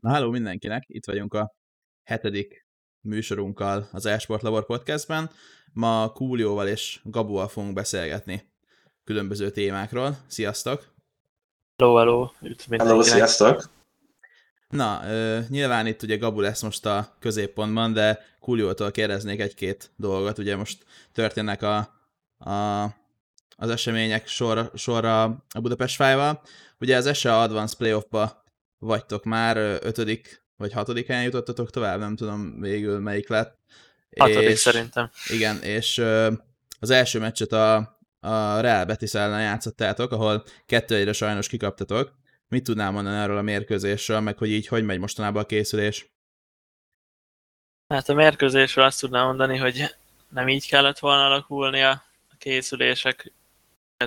Na, háló mindenkinek, itt vagyunk a hetedik műsorunkkal az Esport Labor Podcastben. Ma Kúlióval és Gabuval fogunk beszélgetni különböző témákról. Sziasztok! Hello, hello! Hello, sziasztok! Na, ö, nyilván itt ugye Gabu lesz most a középpontban, de Kúliótól kérdeznék egy-két dolgot. Ugye most történnek a, a, az események sor, sorra a Budapest Fájval. Ugye az SEA Advanced Playoffba vagytok már, ötödik vagy hatodik helyen jutottatok tovább, nem tudom végül melyik lett. Hatodik és, szerintem. Igen, és az első meccset a, a Real Betis ellen játszottátok, ahol kettő egyre sajnos kikaptatok. Mit tudnál mondani erről a mérkőzésről, meg hogy így hogy megy mostanában a készülés? Hát a mérkőzésről azt tudnám mondani, hogy nem így kellett volna alakulni a készülések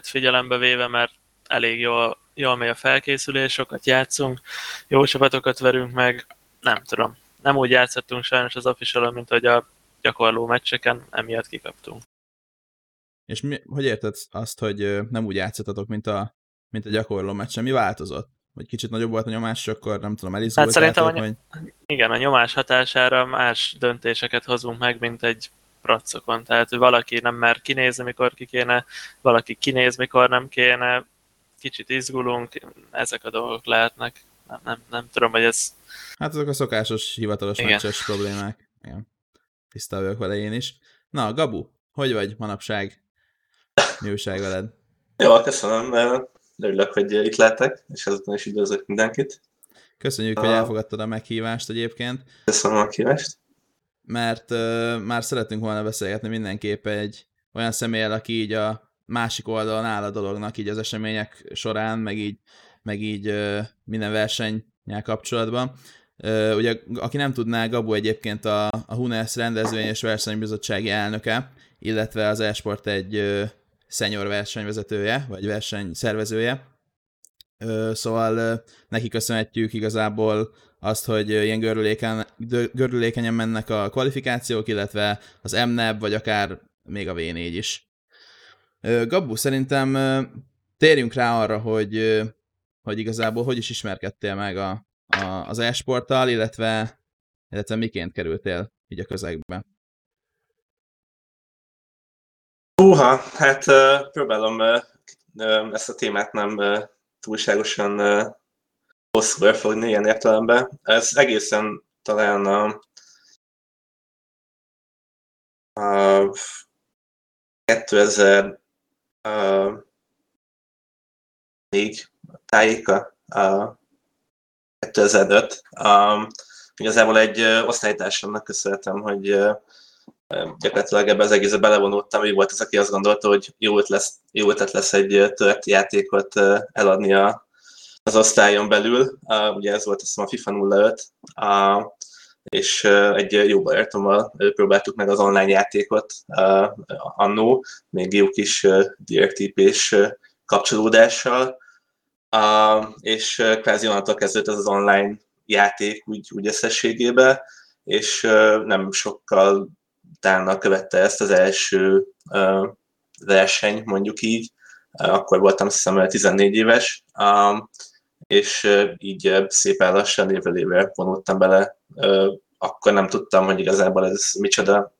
figyelembe véve, mert elég jól jól megy a felkészülés, sokat játszunk, jó csapatokat verünk meg, nem tudom. Nem úgy játszottunk sajnos az official mint hogy a gyakorló meccseken, emiatt kikaptunk. És mi, hogy érted azt, hogy nem úgy játszottatok, mint a, mint a gyakorló meccsen? Mi változott? Vagy kicsit nagyobb volt a nyomás, és akkor nem tudom, elizgultátok? Hát szerintem, hogy... igen, a nyomás hatására más döntéseket hozunk meg, mint egy pracokon. Tehát valaki nem mer kinézni, mikor ki kéne, valaki kinéz, mikor nem kéne, kicsit izgulunk, ezek a dolgok lehetnek. Nem, nem, nem tudom, hogy ez... Hát azok a szokásos, hivatalos Igen. meccses problémák. Igen. Tiszta vagyok vele én is. Na, Gabu, hogy vagy manapság? Mi újság veled? Jó, köszönöm. Örülök, hogy itt lehetek, és ezután is üdvözlök mindenkit. Köszönjük, uh, hogy elfogadtad a meghívást egyébként. Köszönöm a meghívást. Mert uh, már szeretünk volna beszélgetni mindenképp egy olyan személyel, aki így a másik oldalon áll a dolognak így az események során, meg így, meg így minden versennyel kapcsolatban. Ugye, aki nem tudná, Gabu egyébként a, a Hunes rendezvény és versenybizottsági elnöke, illetve az Esport egy szenyor versenyvezetője, vagy versenyszervezője. Szóval neki köszönhetjük igazából azt, hogy ilyen görüléken, görülékenyen mennek a kvalifikációk, illetve az MNEB, vagy akár még a V4 is. Gabbu, szerintem térjünk rá arra, hogy, hogy igazából hogy is ismerkedtél meg a, a, az e-sporttal, illetve, illetve miként kerültél így a közegbe. Húha, hát próbálom ezt a témát nem túlságosan hosszú elfogni ilyen értelemben. Ez egészen talán a, a 2000 uh, négy tájéka, uh, 2005. Um, igazából egy osztálytársamnak köszönhetem, hogy gyakorlatilag ebbe az egészbe belevonultam, ő volt az, aki azt gondolta, hogy jó ötlet lesz, jó ötlet lesz egy tört játékot eladni a, az osztályon belül. Uh, ugye ez volt azt hiszem a FIFA 05. Uh, és egy jó barátommal próbáltuk meg az online játékot annó, még jó kis DirectIP-s kapcsolódással, és kvázi onnantól kezdődött ez az online játék úgy, úgy összességében, és nem sokkal utána követte ezt az első verseny, mondjuk így, akkor voltam azt hiszem 14 éves, és így szépen lassan évvel évvel vonultam bele. Akkor nem tudtam, hogy igazából ez micsoda,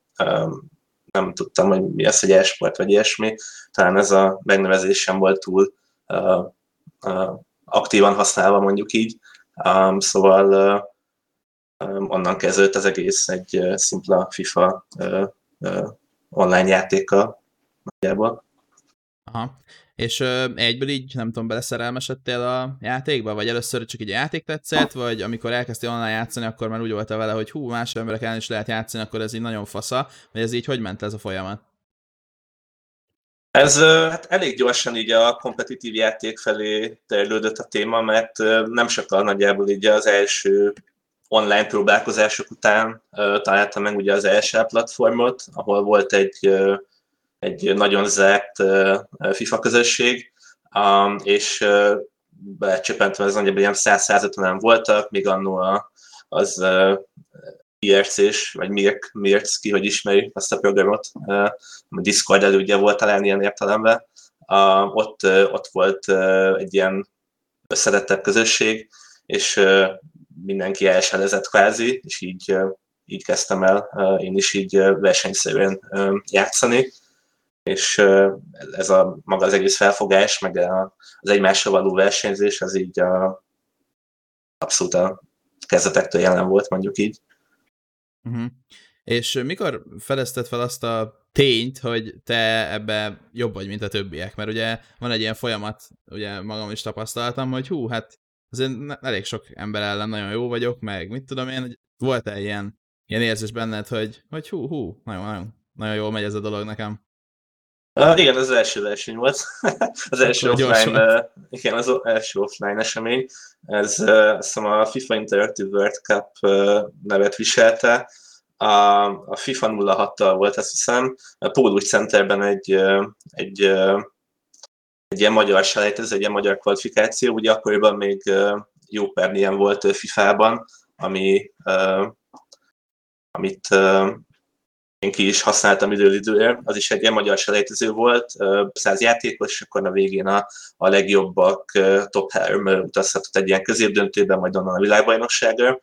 nem tudtam, hogy mi az, hogy esport vagy ilyesmi. Talán ez a megnevezés sem volt túl aktívan használva, mondjuk így. Szóval onnan kezdődött az egész egy szimpla FIFA online játéka nagyjából. Aha. És ö, egyből így, nem tudom, beleszerelmesedtél a játékba? Vagy először csak egy játék tetszett, vagy amikor elkezdtél online játszani, akkor már úgy voltál vele, hogy hú, más emberek ellen is lehet játszani, akkor ez így nagyon fasza, vagy ez így hogy ment ez a folyamat? Ez hát elég gyorsan így a kompetitív játék felé terülődött a téma, mert nem sokkal nagyjából így az első online próbálkozások után találtam meg ugye az első platformot, ahol volt egy egy nagyon zárt FIFA közösség, és becsöppentve az nagyjából ilyen 100-150-en voltak, még annó az IRC-s, vagy Mirk, ki hogy ismeri azt a programot, a Discord elődje volt talán ilyen értelemben. Ott, ott volt egy ilyen összedettebb közösség, és mindenki elselezett kvázi, és így, így kezdtem el én is így versenyszerűen játszani, és ez a maga az egész felfogás, meg az egymással való versenyzés, az így a, abszolút a kezdetektől jelen volt, mondjuk így. Uh-huh. És mikor fedezted fel azt a tényt, hogy te ebbe jobb vagy, mint a többiek? Mert ugye van egy ilyen folyamat, ugye magam is tapasztaltam, hogy hú, hát azért elég sok ember ellen nagyon jó vagyok, meg mit tudom én, volt-e ilyen, ilyen érzés benned, hogy, hogy hú, hú, nagyon, nagyon, nagyon jól megy ez a dolog nekem? Uh, igen, az első verseny volt. az első offline, uh, igen, az első offline esemény. Ez uh, azt hiszem a FIFA Interactive World Cup uh, nevet viselte. A, a FIFA 06-tal volt, azt hiszem. A Pólus Centerben egy, uh, egy, uh, egy ilyen magyar selejtező, egy ilyen magyar kvalifikáció. Ugye akkoriban még uh, jó pár ilyen volt uh, FIFA-ban, ami, uh, amit uh, én ki is használtam időről időre, az is egy ilyen magyar selejtező volt, száz játékos, és akkor a végén a, a legjobbak top 3 utazhatott egy ilyen középdöntőben, majd onnan a világbajnokságra,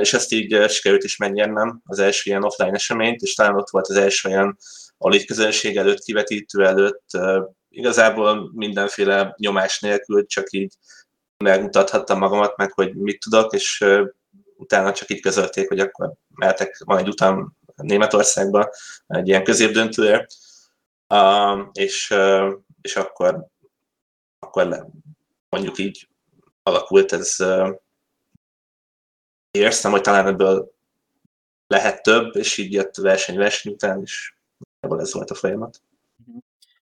és ezt így sikerült is megnyernem, az első ilyen offline eseményt, és talán ott volt az első olyan alig közönség előtt, kivetítő előtt, igazából mindenféle nyomás nélkül, csak így megmutathattam magamat meg, hogy mit tudok, és utána csak így közölték, hogy akkor mehetek, van egy utam Németországba egy ilyen középdöntőre, uh, és, uh, és akkor, akkor le, mondjuk így alakult ez. Uh, érztem, hogy talán ebből lehet több, és így jött verseny verseny után, és ebből ez volt a folyamat.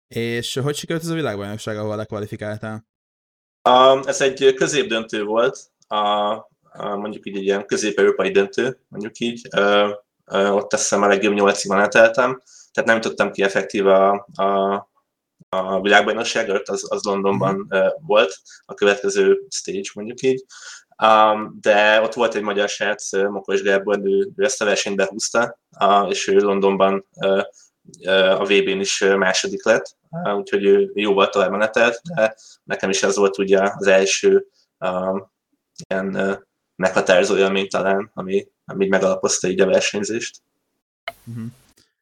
És hogy sikerült ez a világbajnokság, ahol lekvalifikáltál? Uh, ez egy középdöntő volt, a, a, mondjuk így egy ilyen közép-európai döntő, mondjuk így. Uh, ott azt hiszem a legjobb nyolcig van elteltem, tehát nem tudtam ki effektív a, a, a világbajnokság az, az Londonban uh, volt, a következő stage mondjuk így. Um, de ott volt egy magyar srác, Mokos Gábor, ő, ő ezt a versenyt behúzta, uh, és ő Londonban uh, a VB-n is második lett, uh, úgyhogy ő jóval tovább menetelt, de nekem is ez volt ugye az első uh, ilyen meghatározó élmény talán, ami, ami megalapozta így a versenyzést. Uh-huh.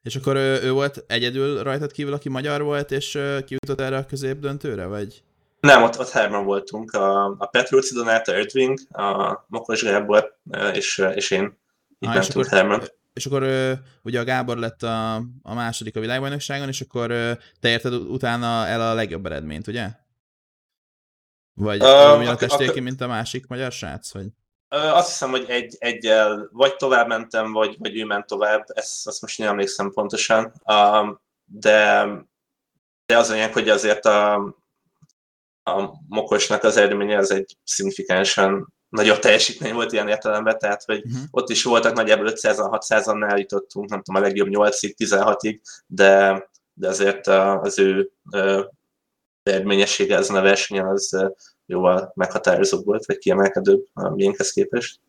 És akkor ő, ő volt egyedül rajtad kívül, aki magyar volt, és kijutott erre a középdöntőre, vagy? Nem, ott, ott hárman voltunk. A, a Petrucci Donáta Erdving, a Mokos Gábor, és, és én. Itt ah, mentünk hárman. És akkor ugye a Gábor lett a, a második a világbajnokságon, és akkor te érted utána el a legjobb eredményt, ugye? Vagy uh, olyan testéki, mint a másik magyar srác? Vagy? Azt hiszem, hogy egy, egyel vagy tovább mentem, vagy, vagy ő ment tovább, ezt, ezt most nem emlékszem pontosan, de, de az anyag, hogy azért a, a Mokosnak az eredménye az egy szignifikánsan nagyobb teljesítmény volt ilyen értelemben, tehát hogy uh-huh. ott is voltak nagyjából 500-an, 600-annál jutottunk, nem tudom, a legjobb 8-ig, 16-ig, de, de azért az ő eredményessége ezen a versenyen az jóval meghatározóbb volt, vagy kiemelkedőbb a miénkhez képest.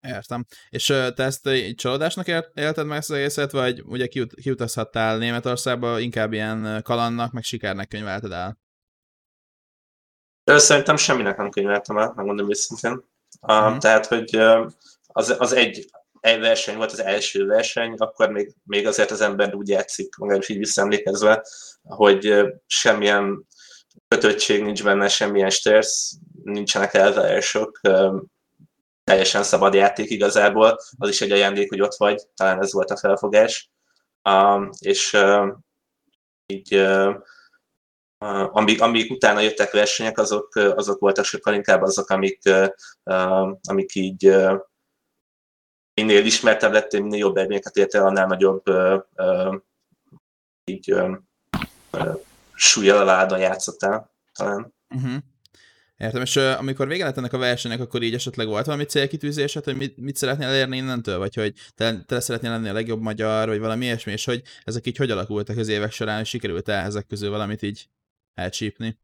Értem. És te ezt egy csalódásnak élted meg ezt az egészet, vagy ugye kiut- kiutazhattál Németországba, inkább ilyen kalannak, meg sikernek könyvelted el? Szerintem semminek nem könyveltem el, megmondom őszintén. Uh-huh. Tehát, hogy az, az egy, egy verseny volt az első verseny, akkor még, még azért az ember úgy játszik, legalábbis így visszaemlékezve, hogy semmilyen kötöttség nincs benne, semmilyen stressz, nincsenek elvárások, teljesen szabad játék igazából, az is egy ajándék, hogy ott vagy, talán ez volt a felfogás. És így amik, amik utána jöttek versenyek, azok, azok voltak sokkal inkább azok, amik, amik így minél ismertebb lettél, minél jobb eredményeket értél, annál nagyobb így súlyjal alá játszottál talán. Uh-huh. Értem, és uh, amikor vége lett ennek a versenynek, akkor így esetleg volt valami célkitűzésed, hogy mit, mit szeretnél elérni innentől, vagy hogy te, te szeretnél lenni a legjobb magyar, vagy valami ilyesmi, és hogy ezek így hogy alakultak az évek során, és sikerült-e ezek közül valamit így elcsípni?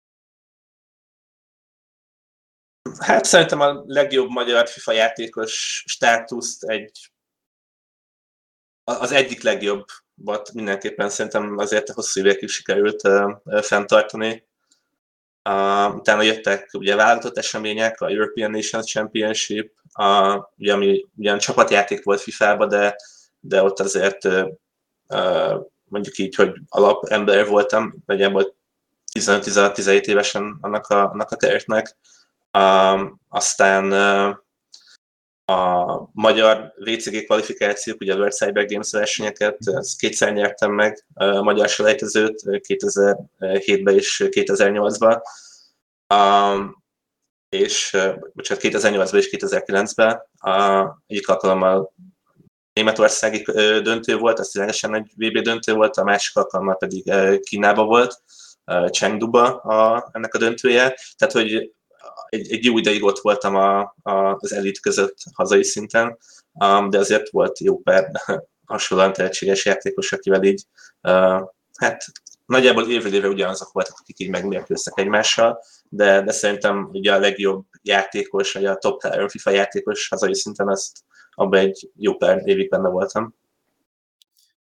Hát szerintem a legjobb magyar FIFA játékos státuszt egy az egyik legjobb volt mindenképpen szerintem azért hosszú évekig sikerült uh, fenntartani. Uh, utána jöttek ugye válogatott események, a European Nations Championship, a, ugye, ami ugyan csapatjáték volt FIFA-ba, de, de ott azért mondjuk így, hogy alapember voltam, nagyjából 15-17 évesen annak a, annak a keretnek. Um, aztán uh, a magyar VCG kvalifikációk, ugye a World Cyber Games versenyeket, ezt kétszer nyertem meg, a magyar selejtezőt 2007-ben és 2008-ban. Um, és, bocsánat, 2008-ban és 2009-ben a, egyik alkalommal németországi döntő volt, az ténylegesen egy VB döntő volt, a másik alkalommal pedig Kínába volt, Chengduba a, ennek a döntője. Tehát, hogy egy, egy jó ideig ott voltam a, a, az elit között hazai szinten, um, de azért volt jó pár hasonlóan tehetséges játékos, akivel így, uh, hát nagyjából évről évre ugyanazok voltak, akik így megmérkőztek egymással, de, de szerintem ugye a legjobb játékos, vagy a top 3 FIFA játékos hazai szinten azt abban egy jó pár évig benne voltam.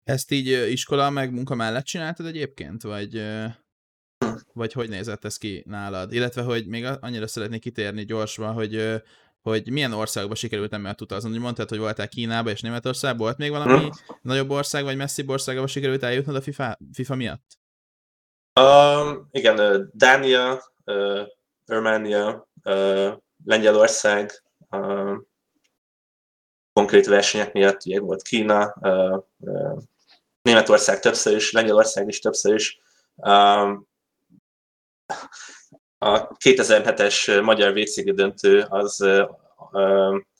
Ezt így iskola meg munka mellett csináltad egyébként, vagy, vagy hogy nézett ez ki nálad? Illetve, hogy még annyira szeretnék kitérni gyorsban, hogy hogy milyen országba sikerült emiatt utazni. Hogy mondtad, hogy voltál Kínába és Németországban, volt még valami hmm. nagyobb ország, vagy messzibb országba sikerült eljutnod a FIFA, FIFA miatt? Um, igen, Dánia, uh, Románia, uh, Lengyelország, uh, konkrét versenyek miatt, ugye volt Kína, uh, uh, Németország többször is, Lengyelország is többször is. Um, a 2007-es magyar WCG döntő az,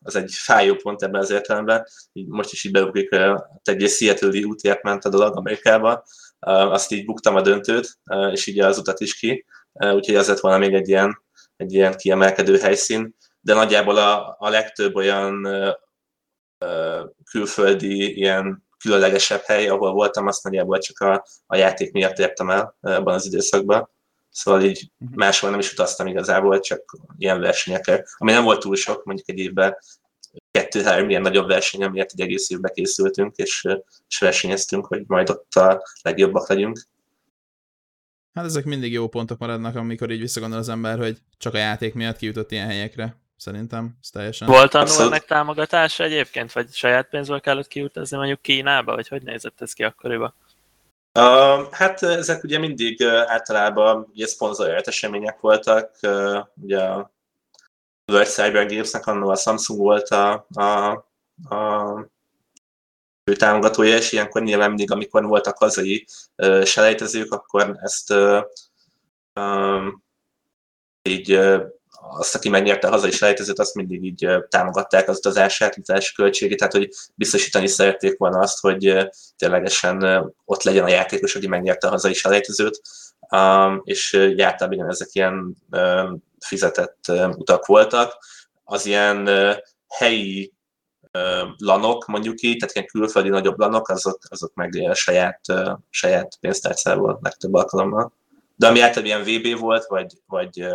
az egy fájó pont ebben az értelemben. Most is így beugrik, egy Seattle-i útért ment a dolog Amerikába, azt így buktam a döntőt, és így az utat is ki, úgyhogy az lett volna még egy ilyen, egy ilyen kiemelkedő helyszín, de nagyjából a, a legtöbb olyan külföldi ilyen különlegesebb hely, ahol voltam, azt nagyjából csak a, a játék miatt értem el ebben az időszakban. Szóval így mhm. máshol nem is utaztam igazából, csak ilyen versenyekre, ami nem volt túl sok, mondjuk egy évben kettő-három ilyen nagyobb verseny, amiért egy egész évbe készültünk, és, és versenyeztünk, hogy majd ott a legjobbak legyünk. Hát ezek mindig jó pontok maradnak, amikor így visszagondol az ember, hogy csak a játék miatt kijutott ilyen helyekre. Szerintem ez teljesen... Volt annól megtámogatása egyébként, vagy saját pénzből kellett kiutazni mondjuk Kínába, vagy hogy nézett ez ki akkoriban? Uh, hát ezek ugye mindig uh, általában ugye szponzorált események voltak, uh, ugye a World Cyber Games-nek annól a Samsung volt a, a, a ő támogatója, és ilyenkor nyilván mindig, amikor voltak hazai uh, selejtezők, akkor ezt uh, um, így uh, azt, aki megnyerte a hazai selejtezőt, azt mindig így támogatták az utazását, utazási költségét, tehát hogy biztosítani szerették volna azt, hogy ténylegesen ott legyen a játékos, aki megnyerte a hazai selejtezőt, és jártam igen, ezek ilyen fizetett utak voltak. Az ilyen helyi lanok, mondjuk így, tehát ilyen külföldi nagyobb lanok, azok, azok meg saját, saját pénztárcából legtöbb alkalommal. De ami általában ilyen VB volt, vagy, vagy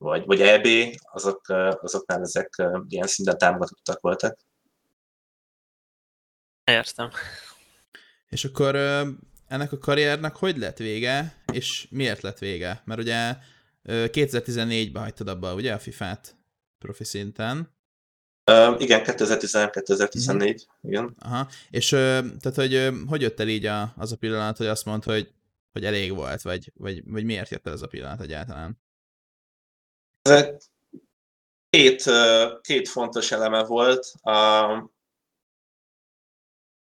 vagy, vagy EB, azok, azoknál ezek ilyen szinten támogatottak voltak. Értem. És akkor ennek a karriernek hogy lett vége, és miért lett vége? Mert ugye 2014-ben hagytad abba, ugye, a FIFA-t profi szinten. Uh, igen, 2014 uh-huh. igen. Aha. És tehát, hogy hogy jött el így a, az a pillanat, hogy azt mondta, hogy, hogy elég volt, vagy, vagy, vagy miért jött el ez a pillanat egyáltalán? Két, két fontos eleme volt.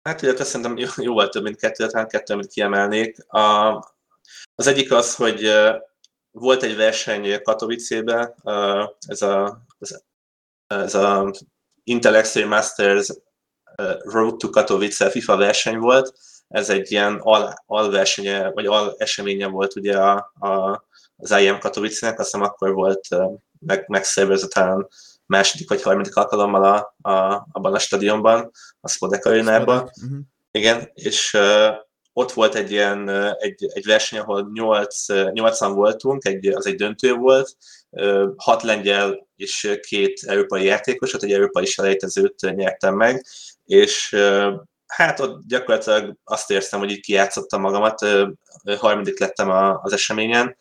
Hát, illetve szerintem jóval több, mint kettő, talán kettő, amit kiemelnék. A, az egyik az, hogy volt egy verseny Katowice-be, ez a, ez a Intel Extreme Masters Road to Katowice FIFA verseny volt. Ez egy ilyen al, alversenye, vagy al eseménye volt ugye a, a, az IM Katowice-nek, azt hiszem akkor volt meg, megszervezett talán második vagy harmadik alkalommal a, a, abban a stadionban, a Spodek arénában. Uh-huh. Igen, és uh, ott volt egy ilyen egy, egy verseny, ahol 8, 8 voltunk, egy, az egy döntő volt, uh, hat lengyel és két európai játékos, ott egy európai selejtezőt nyertem meg, és uh, hát ott gyakorlatilag azt érztem, hogy így kijátszottam magamat, harmadik lettem a, az eseményen,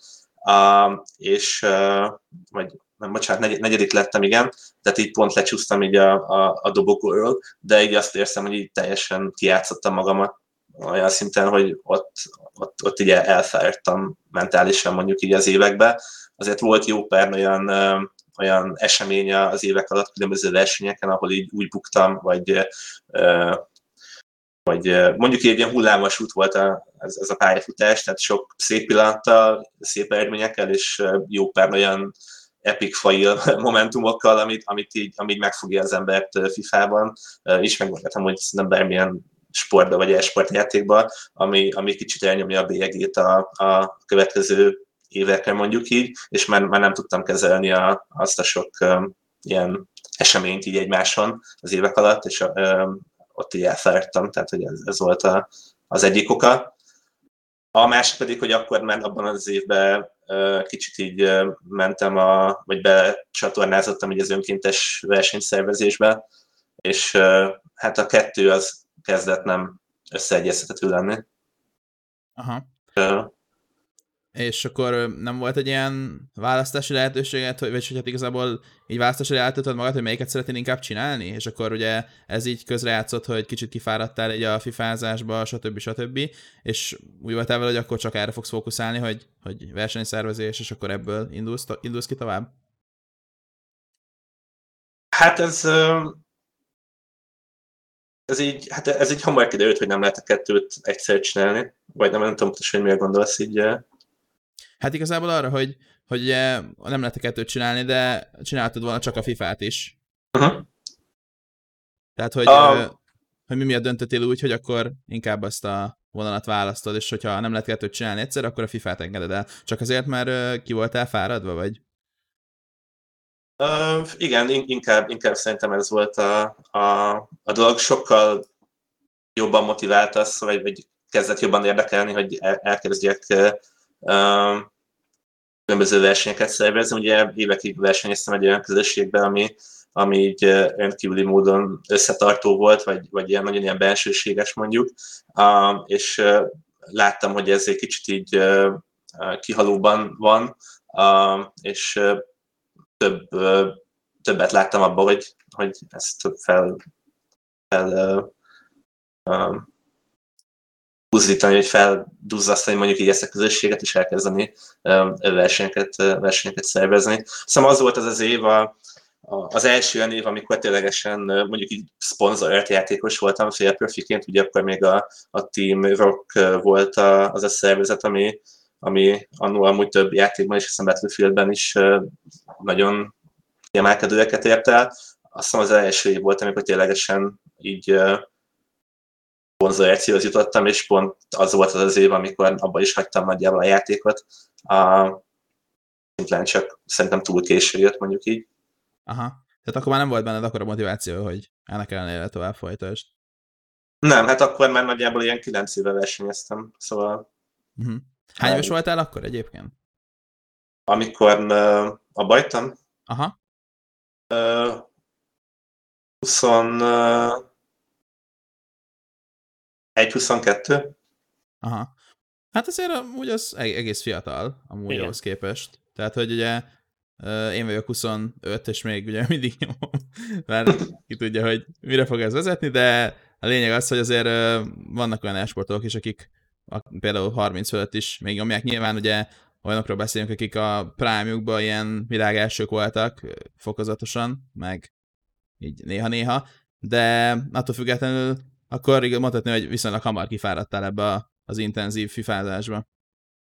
uh, és uh, vagy nem, bocsánat, negy, negyedik lettem, igen, tehát így pont lecsúsztam így a, a, a dobogóról, de így azt érzem, hogy így teljesen kiátszottam magamat olyan szinten, hogy ott, ott, ott így elfáradtam mentálisan mondjuk így az évekbe. Azért volt jó pár olyan, olyan esemény az évek alatt különböző versenyeken, ahol így úgy buktam, vagy vagy mondjuk egy ilyen hullámos út volt a, ez, ez a pályafutás, tehát sok szép pillanattal, szép eredményekkel, és jó pár olyan epic fail momentumokkal, amit, amit így, amit megfogja az embert FIFA-ban, és megmondhatom, hogy nem bármilyen sportba vagy e-sportjátékba, ami, ami kicsit elnyomja a bélyegét a, a következő évekre mondjuk így, és már, már nem tudtam kezelni a, azt a sok um, ilyen eseményt így egymáson az évek alatt, és um, ott így elfelejtettem, tehát hogy ez, ez volt a, az egyik oka. A másik pedig, hogy akkor már abban az évben kicsit így mentem, a, vagy becsatornázottam így az önkéntes versenyszervezésbe, és hát a kettő az kezdett nem összeegyeztethető lenni. Aha. És akkor nem volt egy ilyen választási lehetőséget, vagy hogy hát igazából így választási lehetőséget magad, hogy melyiket szeretnél inkább csinálni, és akkor ugye ez így közrejátszott, hogy kicsit kifáradtál egy a fifázásba, stb. stb. És úgy voltál vele, hogy akkor csak erre fogsz fókuszálni, hogy, hogy versenyszervezés, és akkor ebből indulsz, indulsz ki tovább? Hát ez, ez így, hát ez így hamar kiderült, hogy nem lehet a kettőt egyszer csinálni, vagy nem, nem tudom pontosan, hogy miért gondolsz így. Hát igazából arra, hogy, hogy ugye nem lehet a kettőt csinálni, de csináltad volna csak a FIFA-t is. Uh-huh. Tehát, hogy, um, hogy mi miatt döntöttél úgy, hogy akkor inkább azt a vonalat választod, és hogyha nem lehet kettőt csinálni egyszer, akkor a FIFA-t engeded el. Csak azért, mert ki voltál fáradva, vagy? Uh, igen, inkább, inkább szerintem ez volt a, a, a dolog. Sokkal jobban motiváltasz, vagy, vagy kezdett jobban érdekelni, hogy el, elkezdjek különböző versenyeket szervezni. Ugye évekig versenyeztem egy olyan közösségben, ami, ami így rendkívüli módon összetartó volt, vagy, vagy ilyen nagyon ilyen belsőséges mondjuk, és láttam, hogy ez egy kicsit így kihalóban van, és több, többet láttam abban, hogy, hogy ezt fel, fel buzdítani, hogy felduzzasztani mondjuk így ezt a közösséget, és elkezdeni versenyeket, versenyeket szervezni. Szóval az volt az az év, a, az első olyan év, amikor ténylegesen mondjuk így szponzorált játékos voltam félprofiként, ugye akkor még a, a Team Rock volt a, az a szervezet, ami, ami annól amúgy több játékban és a Battlefieldben is nagyon kiemelkedőeket ért el. Azt hiszem az első év volt, amikor ténylegesen így konzervációhoz jutottam, és pont az volt az az év, amikor abba is hagytam nagyjából a játékot. A, szintén csak szerintem túl késő jött, mondjuk így. Aha. Tehát akkor már nem volt benned akkor a motiváció, hogy ennek ellenére tovább folytasd. Nem, hát akkor már nagyjából ilyen kilenc éve versenyeztem, szóval... Uh-huh. Hány éves voltál akkor egyébként? Amikor uh, a bajtam? Aha. Uh, 20... Uh, 1-22. Aha. Hát azért amúgy az egész fiatal, amúgy Igen. ahhoz képest. Tehát, hogy ugye én vagyok 25, és még ugye mindig nyomom, mert ki tudja, hogy mire fog ez vezetni, de a lényeg az, hogy azért vannak olyan esportolók is, akik például 30 fölött is még nyomják. Nyilván ugye olyanokról beszélünk, akik a prime ilyen világ elsők voltak fokozatosan, meg így néha-néha, de attól függetlenül akkor mondhatni, hogy viszonylag hamar kifáradtál ebbe az intenzív fifázásba.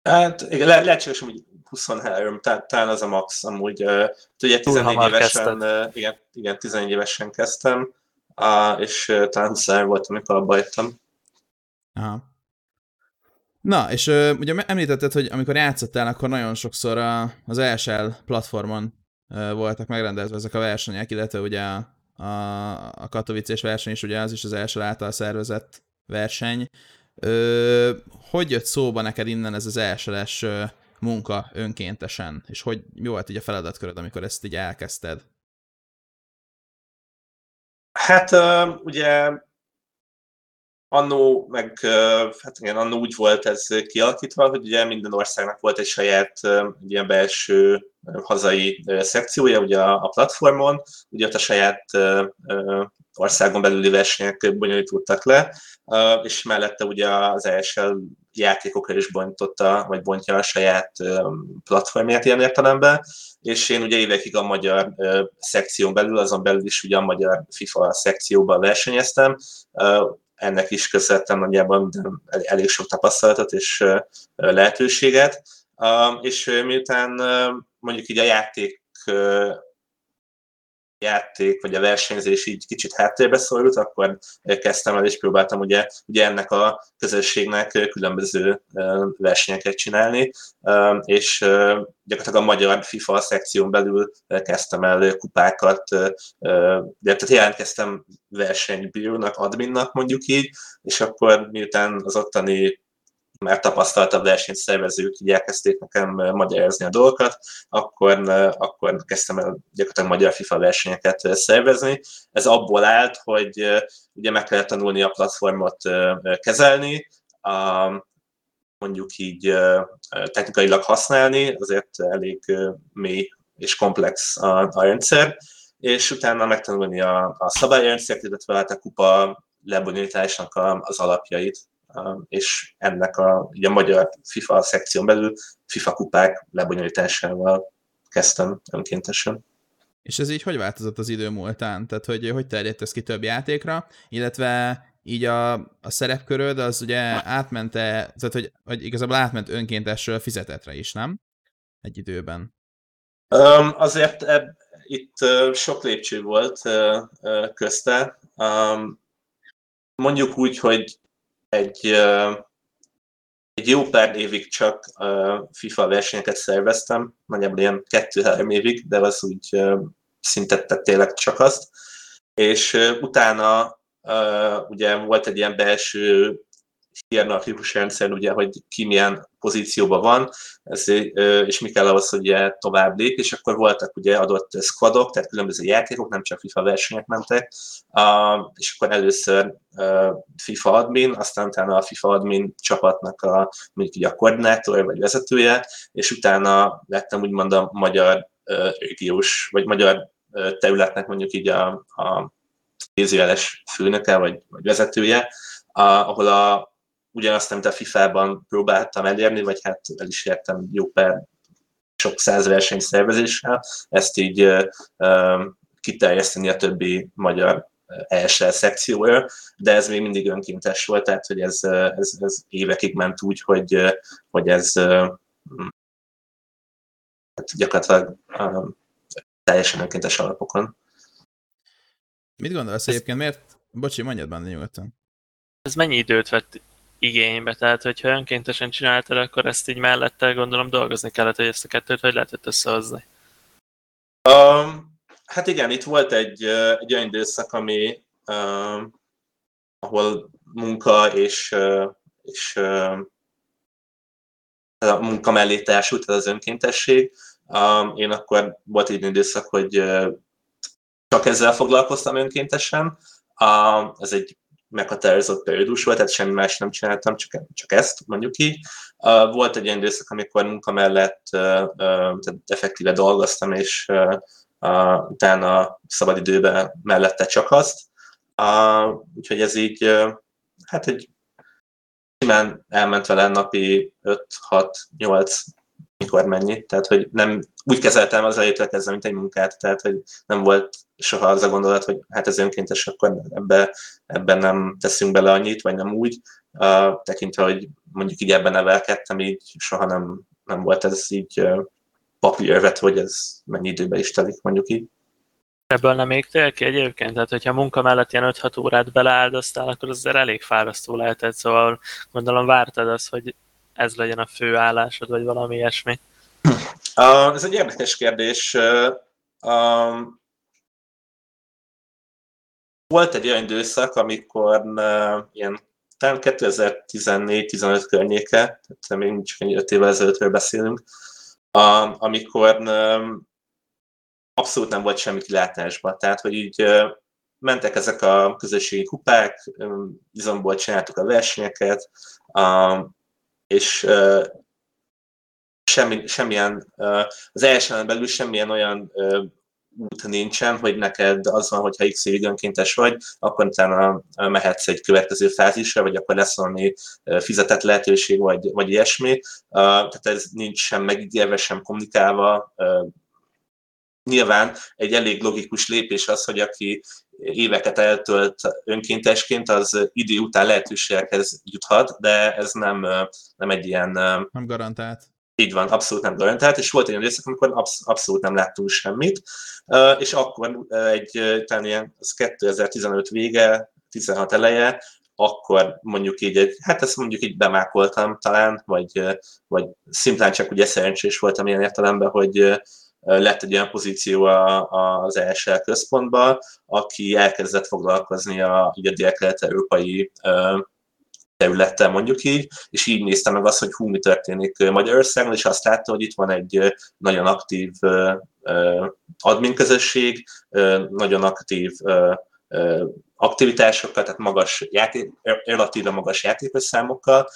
Hát igen, le, lehetséges, hogy 23, tehát talán az a max amúgy. Uh, ugye 14 évesen, uh, igen, igen, 14 évesen kezdtem, uh, és uh, talán 23 voltam, amikor abba jöttem. Aha. Na, és uh, ugye említetted, hogy amikor játszottál, akkor nagyon sokszor a, az ESL platformon uh, voltak megrendezve ezek a versenyek, illetve ugye a, a, a Katowice-s verseny is, ugye az is az első által szervezett verseny. Ö, hogy jött szóba neked innen ez az elsőles munka önkéntesen, és hogy mi volt így a feladatköröd, amikor ezt így elkezdted? Hát ugye annó, meg hát igen, annó úgy volt ez kialakítva, hogy ugye minden országnak volt egy saját egy ilyen belső hazai szekciója ugye a, platformon, ugye ott a saját országon belüli versenyek bonyolítottak le, és mellette ugye az ESL játékokra is bonította, vagy bontja a saját platformját ilyen értelemben, és én ugye évekig a magyar szekción belül, azon belül is ugye a magyar FIFA szekcióban versenyeztem, ennek is köszönhettem nagyjából elég sok tapasztalatot és lehetőséget, és miután mondjuk így a játék játék, vagy a versenyzés így kicsit háttérbe szorult, akkor kezdtem el és próbáltam ugye, ugye ennek a közösségnek különböző versenyeket csinálni, és gyakorlatilag a magyar FIFA szekción belül kezdtem el kupákat, de tehát jelentkeztem versenybírónak, adminnak mondjuk így, és akkor miután az ottani már tapasztaltabb versenyszervezők így elkezdték nekem magyarázni a dolgokat, akkor, akkor kezdtem el gyakorlatilag magyar FIFA versenyeket szervezni. Ez abból állt, hogy ugye meg kellett tanulni a platformot kezelni, a, mondjuk így technikailag használni, azért elég mély és komplex a, a rendszer, és utána megtanulni a, a szabályrendszert, illetve hát a kupa lebonyolításnak az alapjait és ennek a, ugye a magyar FIFA szekción belül FIFA kupák lebonyolításával kezdtem önkéntesen. És ez így hogy változott az idő múltán? Tehát, hogy hogy terjedt ez ki több játékra, illetve így a, a szerepköröd az ugye átmente, tehát hogy, hogy igazából átment önkéntesről fizetetre is, nem? Egy időben. Um, azért eb, itt uh, sok lépcső volt uh, közte. Um, mondjuk úgy, hogy egy, egy jó pár évig csak FIFA versenyeket szerveztem, nagyjából ilyen kettő-három évig, de az úgy szinte tényleg csak azt. És utána ugye volt egy ilyen belső hierarchikus rendszer, ugye, hogy ki milyen pozícióban van, ez, és mi kell ahhoz, hogy ugye tovább lép, és akkor voltak ugye adott squadok, tehát különböző játékok, nem csak FIFA versenyek mentek, és akkor először FIFA admin, aztán utána a FIFA admin csapatnak a, mondjuk így a koordinátor vagy vezetője, és utána lettem úgymond a magyar régiós, vagy magyar területnek mondjuk így a, a főnöke, vagy, vagy vezetője, ahol a, ugyanazt, amit a FIFA-ban próbáltam elérni, vagy hát el is értem jó pár sok száz verseny szervezéssel, ezt így uh, kiterjeszteni a többi magyar ESL szekcióra, de ez még mindig önkéntes volt, tehát hogy ez, ez, ez évekig ment úgy, hogy, hogy ez hát gyakorlatilag um, teljesen önkéntes alapokon. Mit gondolsz egyébként, miért? Bocsi, mondjad benne nyugodtan. Ez mennyi időt vett igénybe, tehát hogyha önkéntesen csináltad, akkor ezt így mellette gondolom dolgozni kellett, hogy ezt a kettőt hogy lehetett összehozni. Um, hát igen, itt volt egy, egy olyan időszak, ami um, ahol munka és, és a munka mellé társult az önkéntesség. Um, én akkor volt egy időszak, hogy csak ezzel foglalkoztam önkéntesen. Um, ez egy meghatározott periódus volt, tehát semmi más nem csináltam, csak, csak ezt, mondjuk. Uh, volt egy ilyen időszak, amikor munka mellett tehát effektíve dolgoztam, és utána szabadidőben mellette csak azt. Úgyhogy ez így, hát egy simán elment vele napi 5-6-8 mikor mennyi. Tehát, hogy nem úgy kezeltem az elejétől kezdve, mint egy munkát, tehát, hogy nem volt soha az a gondolat, hogy hát ez önkéntes, akkor ebbe, ebben nem teszünk bele annyit, vagy nem úgy, uh, tekintve, hogy mondjuk így ebben nevelkedtem, így soha nem, nem volt ez így uh, papírvet, hogy ez mennyi időbe is telik, mondjuk így. Ebből nem égtél ki egyébként? Tehát, hogyha munka mellett ilyen 5-6 órát beleáldoztál, akkor az azért elég fárasztó lehetett, szóval gondolom vártad azt, hogy ez legyen a fő állásod, vagy valami ilyesmi? Uh, ez egy érdekes kérdés. Uh, um, volt egy olyan időszak, amikor uh, ilyen talán 2014-15 környéke, tehát még csak 5 évvel ezelőttről beszélünk, uh, amikor um, abszolút nem volt semmi kilátásban. Tehát, hogy így uh, mentek ezek a közösségi kupák, izomból csináltuk a versenyeket, és semmi, semmilyen, az első belül semmilyen olyan út nincsen, hogy neked az van, hogyha x évig önkéntes vagy, akkor utána mehetsz egy következő fázisra, vagy akkor lesz valami fizetett lehetőség, vagy, vagy ilyesmi. Tehát ez nincs sem megígérve, sem kommunikálva. Nyilván egy elég logikus lépés az, hogy aki éveket eltölt önkéntesként, az idő után lehetőségekhez juthat, de ez nem, nem egy ilyen... Nem garantált. Így van, abszolút nem garantált, és volt egy olyan időszak, amikor absz- abszolút nem láttunk semmit, és akkor egy, talán ilyen, az 2015 vége, 16 eleje, akkor mondjuk így egy, hát ezt mondjuk így bemákoltam talán, vagy, vagy szimplán csak ugye szerencsés voltam ilyen értelemben, hogy lett egy olyan pozíció az ESL központban, aki elkezdett foglalkozni a, a dél-kelet-európai területtel mondjuk így, és így nézte meg azt, hogy hú, mi történik Magyarországon, és azt látta, hogy itt van egy nagyon aktív admin közösség, nagyon aktív aktivitásokkal, tehát magas játék, relatíve magas játékos számokkal,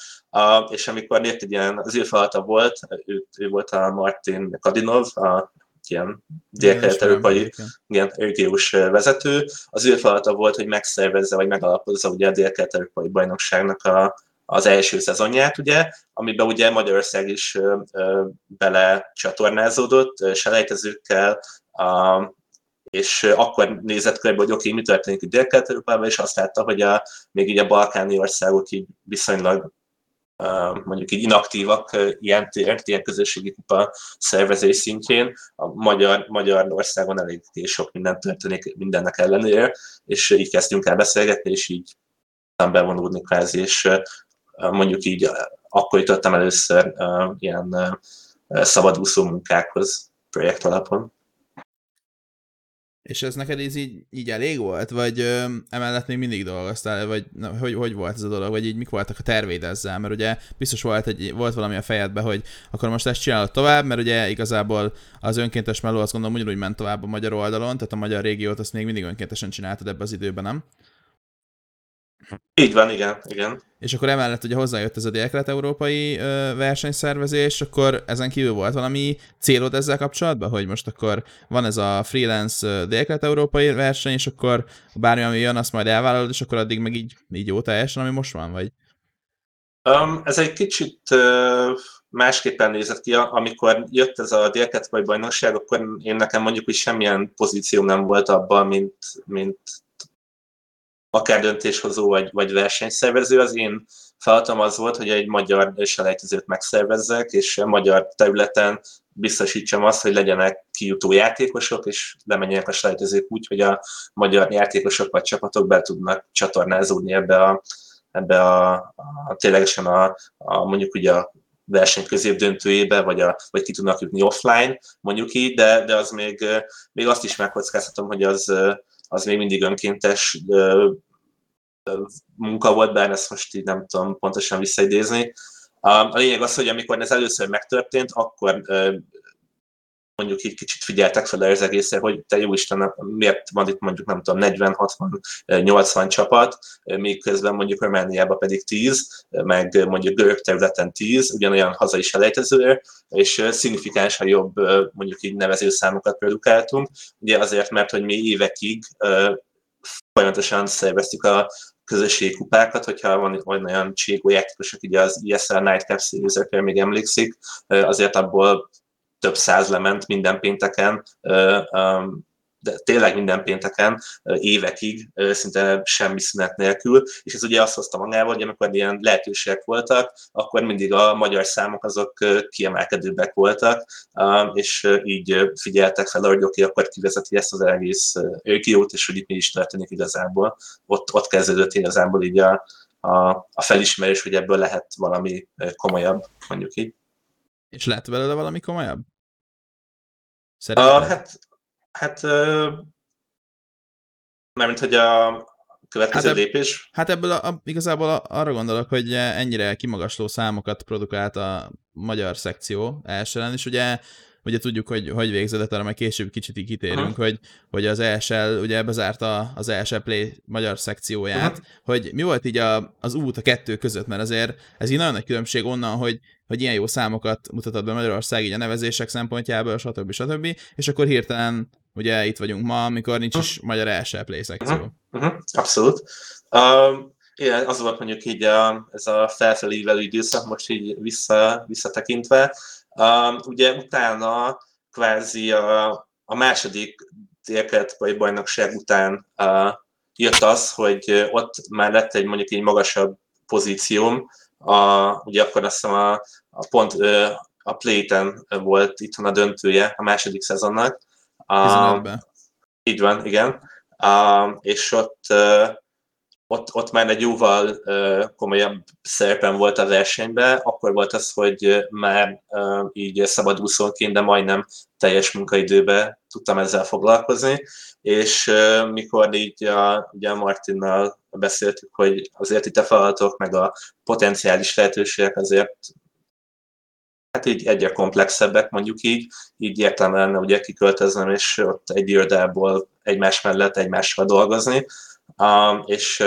és amikor jött egy ilyen, az ő volt, ő, ő volt a Martin Kadinov, a ilyen dél-kelet-európai ilyen régiós vezető. Az ő feladata volt, hogy megszervezze, vagy megalapozza ugye a dél-kelet-európai bajnokságnak a, az első szezonját, ugye, amiben ugye Magyarország is ö, ö, bele csatornázódott selejtezőkkel, a, és akkor nézett körbe, hogy oké, okay, mi történik itt dél és azt látta, hogy a, még így a balkáni országok így viszonylag mondjuk így inaktívak ilyen tért, ilyen közösségi szervezés szintjén. A Magyar, Magyarországon elég sok minden történik mindennek ellenére, és így kezdtünk el beszélgetni, és így bevonódni kvázi, és mondjuk így akkor jutottam először ilyen szabadúszó munkákhoz projekt alapon. És ez neked ez így, így elég volt? Vagy ö, emellett még mindig dolgoztál? Vagy na, hogy, hogy volt ez a dolog? Vagy így mik voltak a tervéd ezzel? Mert ugye biztos volt, egy, volt valami a fejedben, hogy akkor most ezt csinálod tovább, mert ugye igazából az önkéntes meló azt gondolom ugyanúgy ment tovább a magyar oldalon, tehát a magyar régiót azt még mindig önkéntesen csináltad ebbe az időben, nem? Így van, igen, igen. És akkor emellett ugye hozzájött ez a dél-kelet-európai versenyszervezés, akkor ezen kívül volt valami célod ezzel kapcsolatban, hogy most akkor van ez a freelance dél-kelet-európai verseny, és akkor bármi, ami jön, azt majd elvállalod, és akkor addig meg így, így jó teljesen, ami most van, vagy? Um, ez egy kicsit uh, másképpen nézett ki, amikor jött ez a dél bajnokság, akkor én nekem mondjuk, hogy semmilyen pozíció nem volt abban, mint, mint akár döntéshozó vagy, vagy versenyszervező, az én feladatom az volt, hogy egy magyar selejtezőt megszervezzek, és a magyar területen biztosítsam azt, hogy legyenek kijutó játékosok, és lemenjenek a selejtezők úgy, hogy a magyar játékosok vagy csapatok be tudnak csatornázódni ebbe a, ebbe a, a ténylegesen a, a mondjuk ugye a verseny középdöntőjébe, vagy, a, vagy ki tudnak jutni offline, mondjuk így, de, de az még, még azt is megkockáztatom, hogy az, az még mindig önkéntes munka volt, bár ezt most így nem tudom pontosan visszaidézni. A lényeg az, hogy amikor ez először megtörtént, akkor mondjuk így kicsit figyeltek fel az egészre, hogy te jó Isten, miért van itt mondjuk nem tudom 40, 60, 80 csapat, még közben mondjuk Romániában pedig 10, meg mondjuk görög területen 10, ugyanolyan hazai selejtező, és szignifikánsan jobb mondjuk így nevezőszámokat produkáltunk, ugye azért, mert hogy mi évekig folyamatosan szerveztük a közösségi kupákat, hogyha van, van olyan cségó játékosok, ugye az ESL Nightcap series még emlékszik, azért abból több száz lement minden pénteken, de tényleg minden pénteken, évekig, szinte semmi szünet nélkül, és ez ugye azt hozta magával, hogy amikor ilyen lehetőségek voltak, akkor mindig a magyar számok azok kiemelkedőbbek voltak, és így figyeltek fel, hogy oké, akkor kivezeti ezt az egész őkiót, és hogy itt mi is történik igazából. Ott, ott kezdődött igazából így a, a, a felismerés, hogy ebből lehet valami komolyabb, mondjuk így. És lehet belőle valami komolyabb? Szerintem? Uh, hát Hát, mármint, hogy a következő hát ebb, lépés. Hát ebből a, a, igazából arra gondolok, hogy ennyire kimagasló számokat produkált a magyar szekció elsően, és ugye ugye tudjuk, hogy hogy végződött, arra majd később kicsit így kitérünk, hogy, hogy az ESL ugye bezárta az ESL Play magyar szekcióját, Aha. hogy mi volt így a, az út a kettő között, mert azért ez így nagyon nagy különbség onnan, hogy, hogy ilyen jó számokat mutatott be Magyarország így a nevezések szempontjából, stb. stb. És akkor hirtelen ugye itt vagyunk ma, amikor nincs is magyar ESL Play szekció. Uh-huh, abszolút. Um, igen, az volt mondjuk így a, ez a felfelívelő időszak, most így vissza, visszatekintve. Um, ugye utána kvázi a, a második délkelet bajnokság után uh, jött az, hogy ott már lett egy mondjuk egy magasabb pozícióm. A, ugye akkor azt hiszem a, a pont a Playten volt itthon a döntője a második szezonnak. Um, 15-ben. így van, igen. Uh, és ott, uh, ott, ott már egy jóval uh, komolyabb szerepem volt a versenyben. Akkor volt az, hogy uh, már uh, így szabadúszónként, de majdnem teljes munkaidőben tudtam ezzel foglalkozni. És mikor így a, ugye Martinnal beszéltük, hogy azért itt a feladatok, meg a potenciális lehetőségek azért hát így egyre komplexebbek, mondjuk így, így értelme lenne ugye kiköltöznem, és ott egy irodából egymás mellett egymással dolgozni, um, és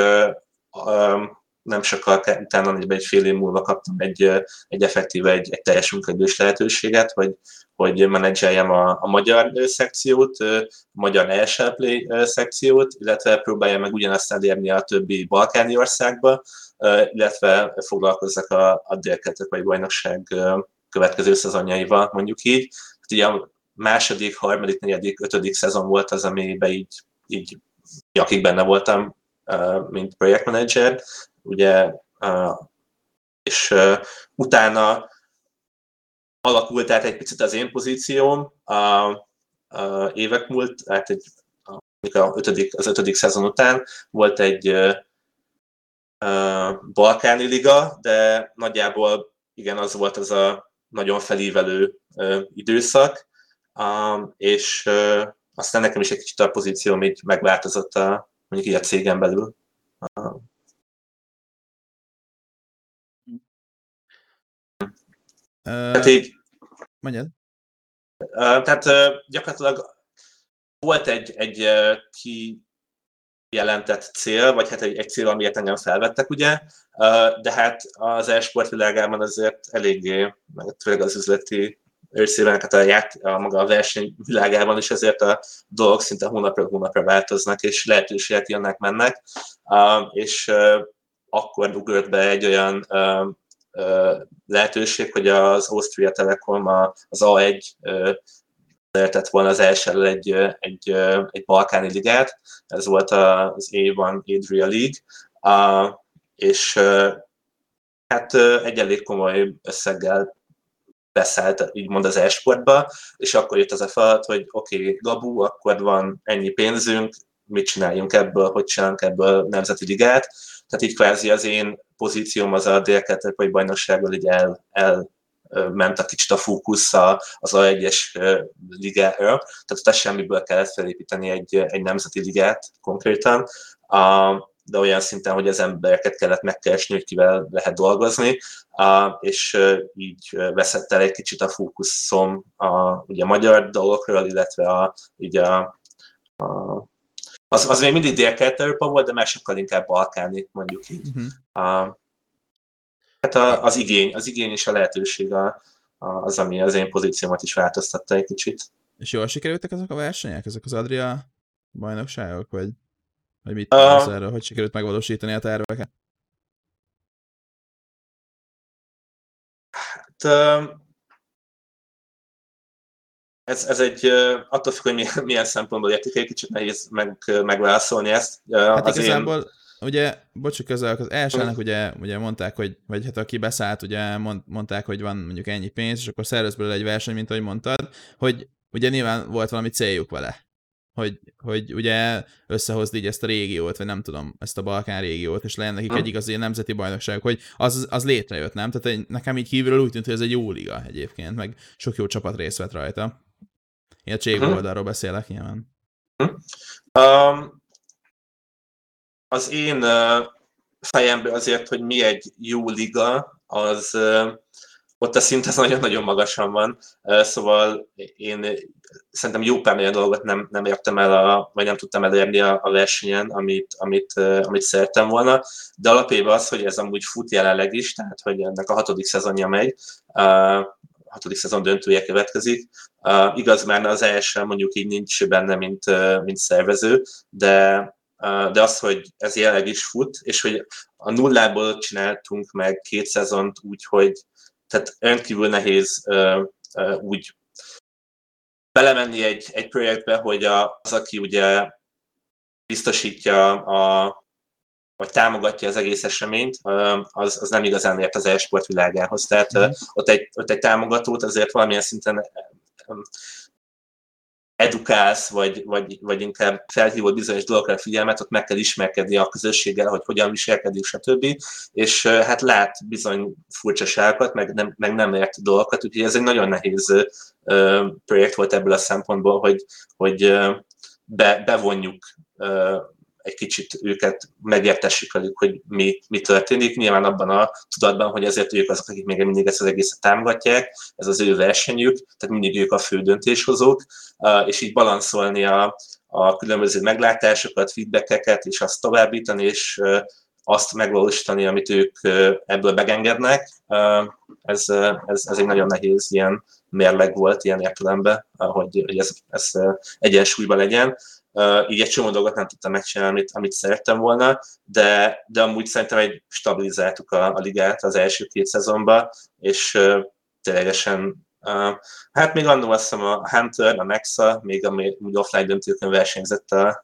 um, nem sokkal utána, egy fél év múlva kaptam egy, egy effektíve egy, egy teljes munkaidős lehetőséget, hogy, hogy menedzseljem a, a magyar szekciót, a magyar ESL Play szekciót, illetve próbáljam meg ugyanazt elérni a többi balkáni országba, illetve foglalkozzak a, a délketek bajnokság következő szezonjaival, mondjuk így. Hát ugye a második, harmadik, negyedik, ötödik szezon volt az, amiben így, így akik benne voltam, mint projektmenedzser, ugye, és utána alakult át egy picit az én pozícióm, a, a évek múlt, hát egy, a ötödik, az ötödik szezon után volt egy balkáni liga, de nagyjából igen, az volt az a nagyon felívelő időszak, és aztán nekem is egy kicsit a pozícióm így megváltozott a, mondjuk így a cégen belül. Tehát így... Mondjad. Tehát gyakorlatilag volt egy, egy ki jelentett cél, vagy hát egy, egy cél, amiért engem felvettek, ugye, de hát az e-sport világában azért eléggé, meg főleg az üzleti őrszében, hát a, ját, a maga a verseny világában is ezért a dolgok szinte hónapra hónapra változnak, és lehetőségek jönnek, mennek, és akkor ugrott be egy olyan lehetőség, hogy az Austria Telekom az A1 lehetett volna az első egy, egy, egy balkáni ligát, ez volt az A1 Adria League, és hát egy elég komoly összeggel beszállt úgymond az e-sportba, és akkor jött az a feladat, hogy oké, okay, Gabu, akkor van ennyi pénzünk, mit csináljunk ebből, hogy csinálunk ebből nemzeti ligát. Tehát így kvázi az én pozícióm az a dél vagy bajnoksággal így el, el ment a kicsit a fókusz az A1-es ligára, tehát ott semmiből kellett felépíteni egy, egy nemzeti ligát konkrétan, de olyan szinten, hogy az embereket kellett megkeresni, hogy kivel lehet dolgozni, és így veszett el egy kicsit a fókuszom a ugye, magyar dolgokról, illetve a, így a, a az, az még mindig dél volt, de már sokkal inkább balkáni, mondjuk így. Uh-huh. A, hát a, az igény, az igény és a lehetőség a, a, az, ami az én pozíciómat is változtatta egy kicsit. És jól sikerültek ezek a versenyek, ezek az Adria bajnokságok, vagy, vagy mit uh, erről, hogy sikerült megvalósítani a terveket? Hát, ez, ez egy, attól függ, hogy milyen szempontból értik, egy kicsit nehéz meg, megválaszolni ezt. Hát az igazából, én... ugye, bocsuk közel, az elsőnek ugye, ugye mondták, hogy, vagy hát aki beszállt, ugye mond, mondták, hogy van mondjuk ennyi pénz, és akkor szervez belőle egy verseny, mint ahogy mondtad, hogy ugye nyilván volt valami céljuk vele. Hogy, hogy ugye összehozni így ezt a régiót, vagy nem tudom, ezt a Balkán régiót, és legyen nekik egy igazi nemzeti bajnokság, hogy az, az létrejött, nem? Tehát nekem így kívülről úgy tűnt, hogy ez egy jó liga egyébként, meg sok jó csapat részt vett rajta. Én a Cségó oldalról beszélek nyilván. Um, az én fejemben azért, hogy mi egy jó liga, az, ott a szint az nagyon-nagyon magasan van, szóval én szerintem jó pár dolgot nem, nem értem el, a, vagy nem tudtam elérni a, a versenyen, amit, amit, amit szerettem volna, de alapjában az, hogy ez amúgy fut jelenleg is, tehát hogy ennek a hatodik szezonja megy, hatodik szezon döntője következik. Uh, igaz, már az első mondjuk így nincs benne, mint, mint szervező, de, de az, hogy ez jelenleg is fut, és hogy a nullából csináltunk meg két szezont úgy, hogy tehát rendkívül nehéz úgy belemenni egy, egy projektbe, hogy az, aki ugye biztosítja a, vagy támogatja az egész eseményt, az, az nem igazán ért az e-sport világához. Tehát mm. ott, egy, ott egy támogatót azért valamilyen szinten edukálsz, vagy, vagy, vagy inkább felhívod bizonyos dolgokra a figyelmet, ott meg kell ismerkedni a közösséggel, hogy hogyan viselkedik, stb. És hát lát bizony furcsaságokat, meg nem, meg nem ért dolgokat, úgyhogy ez egy nagyon nehéz projekt volt ebből a szempontból, hogy, hogy be, bevonjuk egy kicsit őket megértessük velük, hogy mi, mi történik. Nyilván abban a tudatban, hogy ezért ők azok, akik még mindig ezt az egészet támogatják, ez az ő versenyük, tehát mindig ők a fő döntéshozók, és így balanszolni a, a különböző meglátásokat, feedbackeket, és azt továbbítani, és azt megvalósítani, amit ők ebből megengednek. Ez, ez, ez egy nagyon nehéz ilyen mérleg volt ilyen értelemben, hogy, hogy ez, ez egyensúlyban legyen így egy csomó dolgot nem tudtam megcsinálni, amit, amit szerettem volna, de, de amúgy szerintem egy stabilizáltuk a, a ligát az első két szezonban, és uh, ténylegesen Uh, hát még annól azt hiszem a Hunter, a Nexa, még ami úgy offline döntőkön versenyzett a,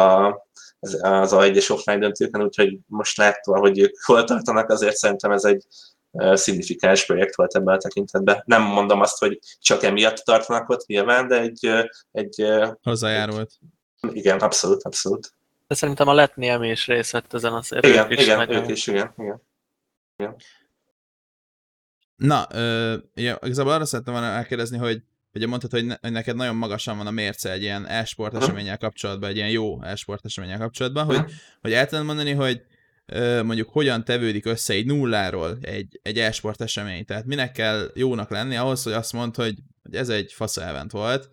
a, az, az A1-es offline döntőkön, úgyhogy most látva, hogy ők hol tartanak, azért szerintem ez egy uh, szignifikáns projekt volt ebben a tekintetben. Nem mondom azt, hogy csak emiatt tartanak ott nyilván, de egy, egy hozzájárult. Egy, igen, abszolút, abszolút. De szerintem a Letniemi is részt vett ezen az Igen, is igen, nagyon... ők is, igen, igen. igen. Na, ö, ja, igazából arra szerettem volna elkérdezni, hogy ugye mondtad, hogy, ne, hogy neked nagyon magasan van a mérce egy ilyen e-sport eseményel kapcsolatban, egy ilyen jó e-sport eseményel kapcsolatban, hogy, hogy el tudod mondani, hogy ö, mondjuk hogyan tevődik össze egy nulláról egy, egy e-sport esemény. Tehát minek kell jónak lenni ahhoz, hogy azt mondd, hogy, hogy ez egy fasz event volt,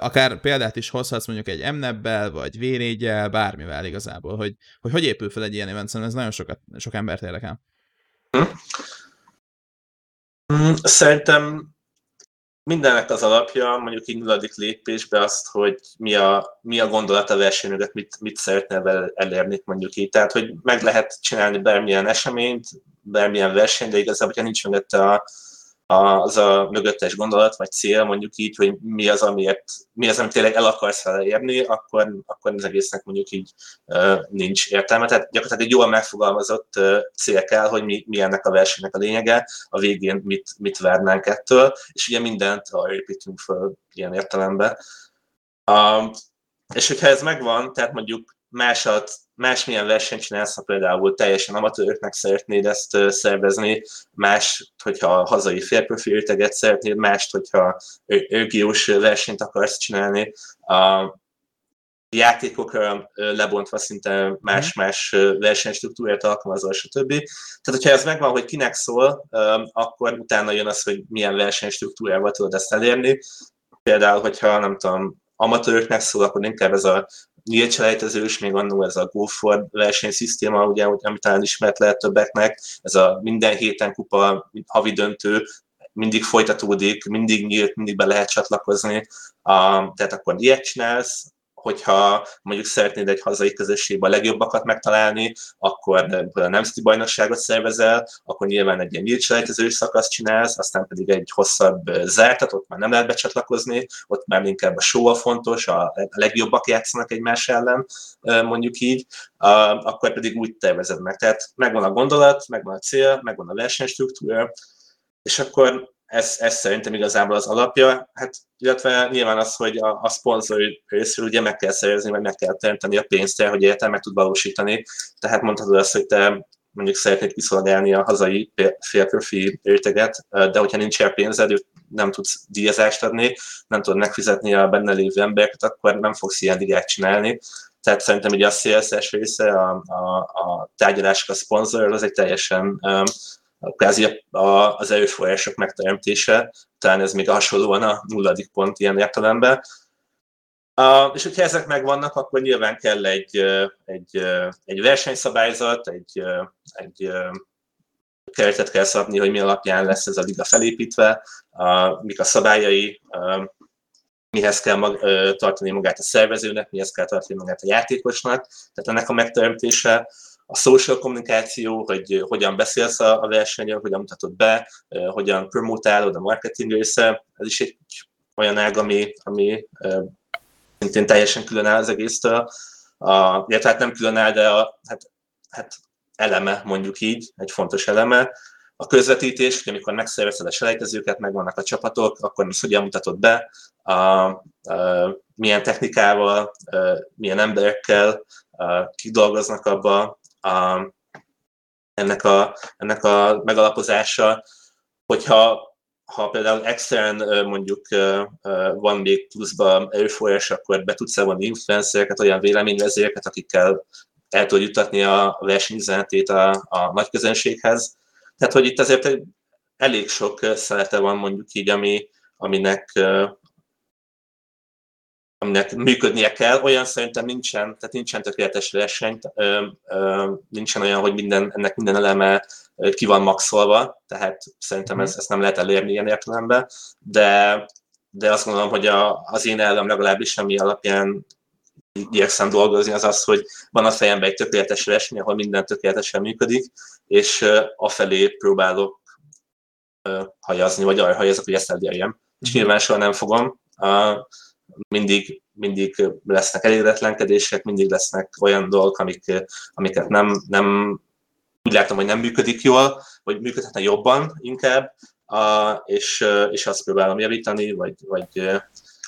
Akár példát is hozhatsz mondjuk egy mneb vagy vérégyel, bármivel igazából, hogy, hogy hogy épül fel egy ilyen event, szerintem ez nagyon sokat, sok embert érdekel. Hm. Szerintem mindennek az alapja, mondjuk így nulladik lépésbe azt, hogy mi a, mi a gondolat a versenyüket, mit, mit szeretne elérni mondjuk így. Tehát, hogy meg lehet csinálni bármilyen eseményt, bármilyen versenyt, de igazából, hogyha nincs mögötte a, az a mögöttes gondolat, vagy cél, mondjuk így, hogy mi az, amiért, mi az, amit tényleg el akarsz vele akkor, akkor az egésznek mondjuk így nincs értelme. Tehát gyakorlatilag egy jól megfogalmazott cél kell, hogy mi, mi ennek a versenynek a lényege, a végén mit, mit várnánk ettől, és ugye mindent arra építünk föl ilyen értelemben. Uh, és hogyha ez megvan, tehát mondjuk másat másmilyen versenyt csinálsz, ha például teljesen amatőröknek szeretnéd ezt szervezni, más, hogyha hazai félprofilteget szeretnéd, mást, hogyha őgiós versenyt akarsz csinálni. A játékokra lebontva szinte más-más versenystruktúrát alkalmazva, stb. Tehát, hogyha ez megvan, hogy kinek szól, akkor utána jön az, hogy milyen versenystruktúrával tudod ezt elérni. Például, hogyha nem tudom, amatőröknek szól, akkor inkább ez a nyílt selejtezős, még annó ez a Go for versenyszisztéma, ugye, amit talán ismert lehet többeknek, ez a minden héten kupa, havi döntő, mindig folytatódik, mindig nyílt, mindig be lehet csatlakozni, uh, tehát akkor ilyet csinálsz, hogyha mondjuk szeretnéd egy hazai közösségben a legjobbakat megtalálni, akkor a nemzeti bajnokságot szervezel, akkor nyilván egy ilyen nyílt szakaszt csinálsz, aztán pedig egy hosszabb zártat, ott már nem lehet becsatlakozni, ott már inkább a show a fontos, a legjobbak játszanak egymás ellen, mondjuk így, akkor pedig úgy tervezed meg. Tehát megvan a gondolat, megvan a cél, megvan a versenystruktúra, és akkor ez, ez szerintem igazából az alapja, hát, illetve nyilván az, hogy a, a szponzor részről ugye meg kell szerezni, vagy meg kell teremteni a pénzt hogy értelme meg tud valósítani. Tehát mondhatod azt, hogy te mondjuk szeretnéd kiszolgálni a hazai félprofi réteget, de hogyha nincs el pénzed, nem tudsz díjazást adni, nem tudod megfizetni a benne lévő embereket, akkor nem fogsz ilyen ligát csinálni. Tehát szerintem ugye a CSS része, a, a, a tárgyalások a szponzor, az egy teljesen um, kvázi a, az erőforrások megteremtése, talán ez még hasonlóan a nulladik pont ilyen értelemben. Uh, és hogyha ezek megvannak, akkor nyilván kell egy, egy, egy versenyszabályzat, egy, egy keretet kell szabni, hogy mi alapján lesz ez a liga felépítve, uh, mik a szabályai, uh, mihez kell mag, tartani magát a szervezőnek, mihez kell tartani magát a játékosnak. Tehát ennek a megteremtése, a social kommunikáció, hogy hogyan beszélsz a, versenyen, hogyan mutatod be, hogyan promotálod a marketing része, ez is egy olyan ág, ami, ami szintén teljesen külön áll az egésztől. A, illetve hát nem külön áll, de a, hát, hát eleme, mondjuk így, egy fontos eleme. A közvetítés, hogy amikor megszervezed a selejtezőket, megvannak a csapatok, akkor ezt hogyan mutatod be, a, a, milyen technikával, a, milyen emberekkel, a, kik abba, a, ennek, a, ennek a megalapozása, hogyha ha például extern mondjuk van még pluszban erőforrás, akkor be tudsz vonni influencereket, olyan véleményvezéreket, akikkel el tud jutatni a versenyüzenetét a, a nagy közönséghez. Tehát, hogy itt azért elég sok szelete van mondjuk így, ami, aminek, aminek működnie kell. Olyan szerintem nincsen, tehát nincsen tökéletes verseny, nincsen olyan, hogy minden, ennek minden eleme ki van maxolva, tehát szerintem ez, mhm. ezt nem lehet elérni ilyen értelemben, de, de azt gondolom, hogy a, az én elem legalábbis, ami alapján igyekszem dolgozni, az az, hogy van a fejemben egy tökéletes verseny, ahol minden tökéletesen működik, és afelé próbálok hajazni, vagy arra hajazok, hogy ezt elérjem. És mhm. nyilván soha nem fogom. Mindig, mindig lesznek elégedetlenkedések, mindig lesznek olyan dolgok, amik, amiket nem, nem úgy látom, hogy nem működik jól, vagy működhetne jobban inkább, és, és azt próbálom javítani, vagy, vagy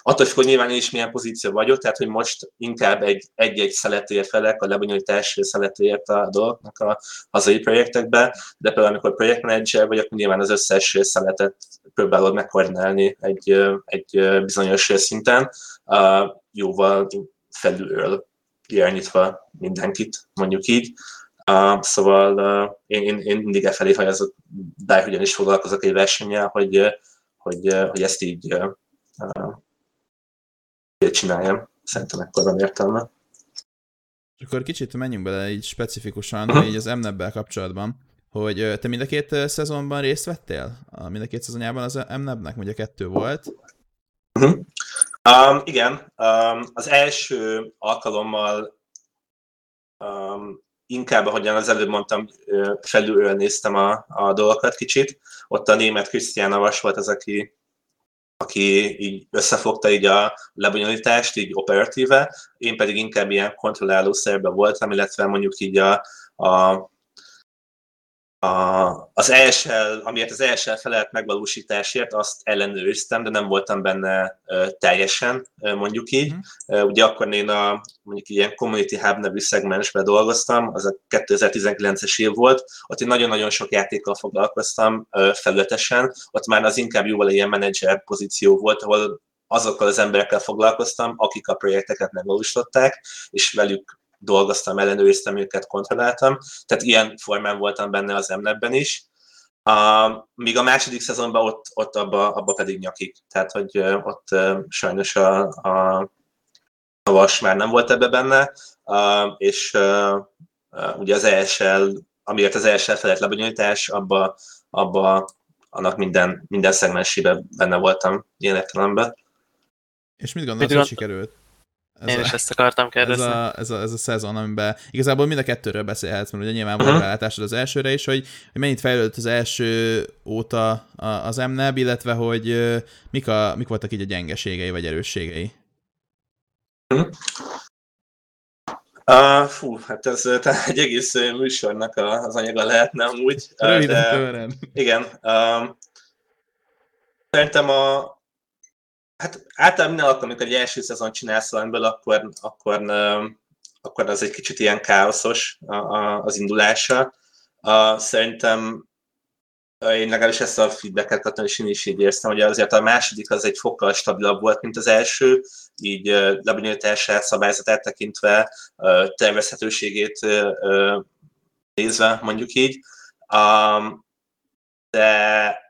attól függ, hogy nyilván én is milyen pozíció vagyok, tehát hogy most inkább egy, egy-egy szeletért felek, a lebonyolítás szeletért a dolgoknak a hazai projektekbe, de például amikor projektmenedzser vagy, akkor nyilván az összes szeletet próbálod megkoordinálni egy, egy bizonyos szinten, jóval felülről irányítva mindenkit, mondjuk így. Uh, szóval uh, én, én, én mindig e felé hajazok, bárhogyan is foglalkozok egy versennyel, hogy, hogy, hogy ezt így uh, csináljam. Szerintem ekkor van értelme. Akkor kicsit menjünk bele így specifikusan, így az MNEB-bel kapcsolatban, hogy te mind a két szezonban részt vettél? Mind a két szezonjában az MNEB-nek, ugye kettő volt? Uh-huh. Um, igen, um, az első alkalommal um, inkább, ahogyan az előbb mondtam, felülről néztem a, a dolgokat kicsit. Ott a német Christian Avas volt az, aki aki így összefogta így a lebonyolítást, így operatíve, én pedig inkább ilyen kontrolláló szerbe voltam, illetve mondjuk így a, a a, az ESL, amiért az ESL felelt megvalósításért, azt ellenőriztem, de nem voltam benne uh, teljesen, uh, mondjuk így. Mm. Ugye akkor én a mondjuk ilyen Community Hub nevű szegmensben dolgoztam, az a 2019-es év volt, ott én nagyon-nagyon sok játékkal foglalkoztam uh, felületesen, ott már az inkább jóval ilyen menedzser pozíció volt, ahol azokkal az emberekkel foglalkoztam, akik a projekteket megvalósították, és velük dolgoztam, ellenőriztem őket, kontrolláltam, tehát ilyen formán voltam benne az emnebben is. Uh, míg a második szezonban ott, ott abba, abba pedig nyakik. Tehát, hogy ott sajnos a, a, a vas már nem volt ebbe benne, uh, és uh, uh, ugye az ESL, amiért az ESL felett lebonyolítás, abba, abba annak minden, minden szegmensében benne voltam ilyen értelemben. És mit gondolsz, hogy sikerült? Ez Én a, is ezt akartam kérdezni. Ez a, ez, a, ez a szezon, amiben igazából mind a kettőről beszélhetsz, mert ugye nyilván uh-huh. rálátásod az elsőre is, hogy, hogy mennyit fejlődött az első óta az MNEB, illetve hogy mik, a, mik voltak így a gyengeségei vagy erősségei. Uh-huh. Uh, fú, hát ez tehát egy egész műsornak az anyaga lehetne amúgy. Röviden, de, Igen. Uh, szerintem a, Hát általában minden alkalom, amikor egy első szezon csinálsz valamiből, akkor, akkor, akkor az egy kicsit ilyen káoszos az indulása. Szerintem én legalábbis ezt a feedbacket kaptam, és én is így érztem, hogy azért a második az egy fokkal stabilabb volt, mint az első, így lebonyolítását, szabályzatát tekintve, tervezhetőségét nézve, mondjuk így. de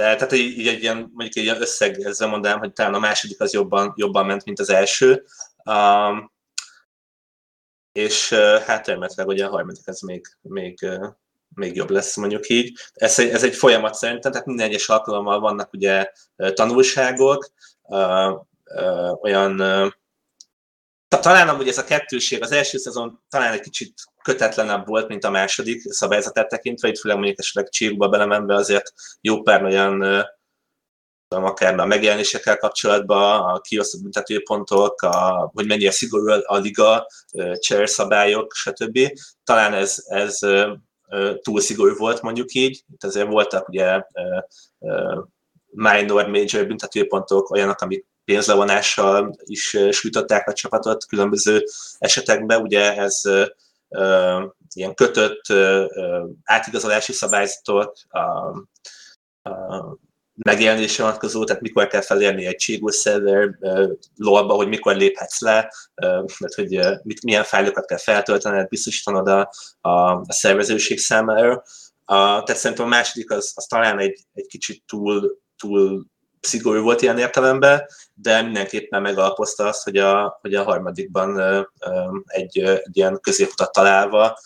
tehát így, így egy ilyen, mondjuk egy ilyen összeg, ezzel mondanám, hogy talán a második az jobban, jobban ment, mint az első. Um, és hát remélhetőleg ugye a harmadik az még, még, még jobb lesz, mondjuk így. Ez egy, ez egy folyamat szerintem, tehát minden egyes alkalommal vannak ugye tanulságok, olyan talán amúgy ez a kettőség, az első szezon talán egy kicsit kötetlenebb volt, mint a második szabályzatát tekintve, itt főleg mondjuk esetleg csíkba belemenve azért jó pár olyan akár a megjelenésekkel kapcsolatban, a kiosztott büntetőpontok, a, hogy mennyire szigorú a liga, chair szabályok, stb. Talán ez, ez túl szigorú volt, mondjuk így. Itt azért voltak ugye minor, major büntetőpontok, olyanok, amik pénzlevonással is sújtották a csapatot különböző esetekben. Ugye ez ilyen kötött átigazolási a megjelenésre vonatkozó, tehát mikor kell felérni egy Chigus server lolba, hogy mikor léphetsz le, mert hogy mit, milyen fájlokat kell feltöltened, biztosítanod a, a, a szervezőség számára. A, tehát szerintem a második az, az talán egy, egy kicsit túl, túl szigorú volt ilyen értelemben, de mindenképpen megalapozta azt, hogy a, hogy a harmadikban egy, egy ilyen középutat találva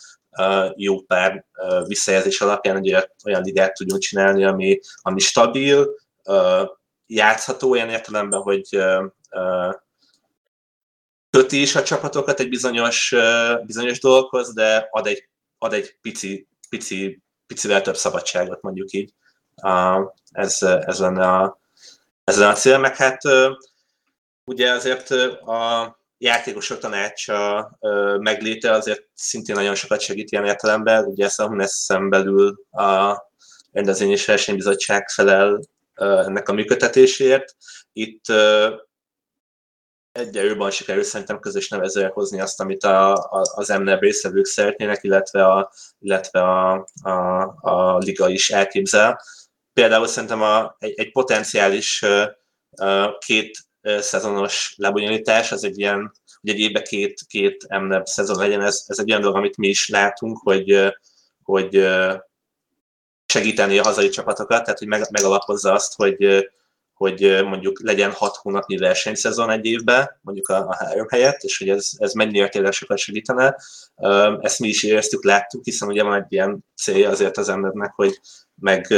jó pár visszajelzés alapján ugye olyan ligát tudjunk csinálni, ami, ami stabil, játszható olyan értelemben, hogy köti is a csapatokat egy bizonyos, bizonyos dolgokhoz, de ad egy, ad egy pici, pici, picivel több szabadságot, mondjuk így. Ez, ez lenne a, ez lenne a cél, meg hát ugye azért a játékosok tanácsa megléte azért szintén nagyon sokat segít ilyen értelemben. Ugye ezt a Hunessen belül a rendezvény és versenybizottság felel ennek a működtetésért. Itt egyre jobban sikerül szerintem közös nevezőre hozni azt, amit a, a, az MNEB részevők szeretnének, illetve a, illetve a, a, a liga is elképzel. Például szerintem a, egy, egy potenciális két szezonos lebonyolítás, az egy ilyen, hogy egy évben két, két MNEB szezon legyen, ez, ez egy olyan dolog, amit mi is látunk, hogy, hogy segíteni a hazai csapatokat, tehát hogy meg, megalapozza azt, hogy, hogy mondjuk legyen hat hónapnyi versenyszezon egy évben, mondjuk a, a három helyett, és hogy ez, ez mennyire tényleg sokat segítene. Ezt mi is éreztük, láttuk, hiszen ugye van egy ilyen célja azért az embernek, hogy meg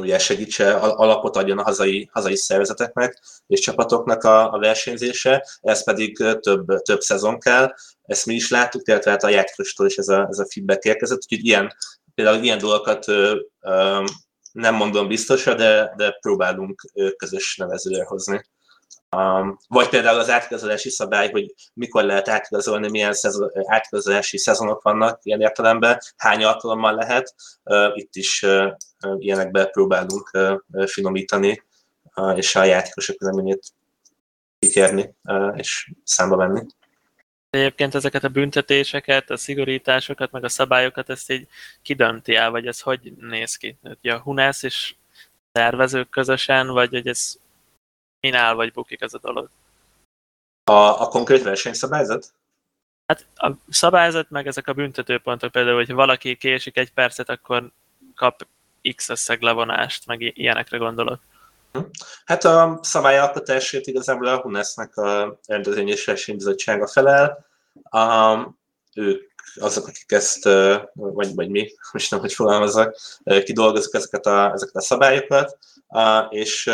ugye segítse, alapot adjon a hazai, hazai szervezeteknek és csapatoknak a, a versenyzése, ez pedig több, több szezon kell, ezt mi is láttuk, illetve hát a játékostól is ez a, ez a feedback érkezett, úgyhogy ilyen, például ilyen dolgokat ö, ö, nem mondom biztosra, de, de próbálunk közös nevezőre hozni. Um, vagy például az átigazolási szabály, hogy mikor lehet átigazolni, milyen szezon, átigazolási szezonok vannak ilyen értelemben, hány alkalommal lehet. Uh, itt is ilyenekbe próbálunk finomítani, és a játékosok véleményét kikérni és számba venni. Egyébként ezeket a büntetéseket, a szigorításokat, meg a szabályokat, ezt így kidönti el, vagy ez hogy néz ki? Ugye a Hunász és tervezők közösen, vagy hogy ez min áll, vagy bukik ez a dolog? A, a konkrét versenyszabályzat? Hát a szabályzat, meg ezek a büntetőpontok például, hogy valaki késik egy percet, akkor kap X összeg levonást, meg ilyenekre gondolok. Hát a szabályalkotásért igazából a HUNESZ-nek a rendezvény és versenybizottsága felel. Um, ők azok, akik ezt, vagy, vagy mi, most nem, hogy fogalmazok, kidolgozunk ezeket a, ezeket a szabályokat, és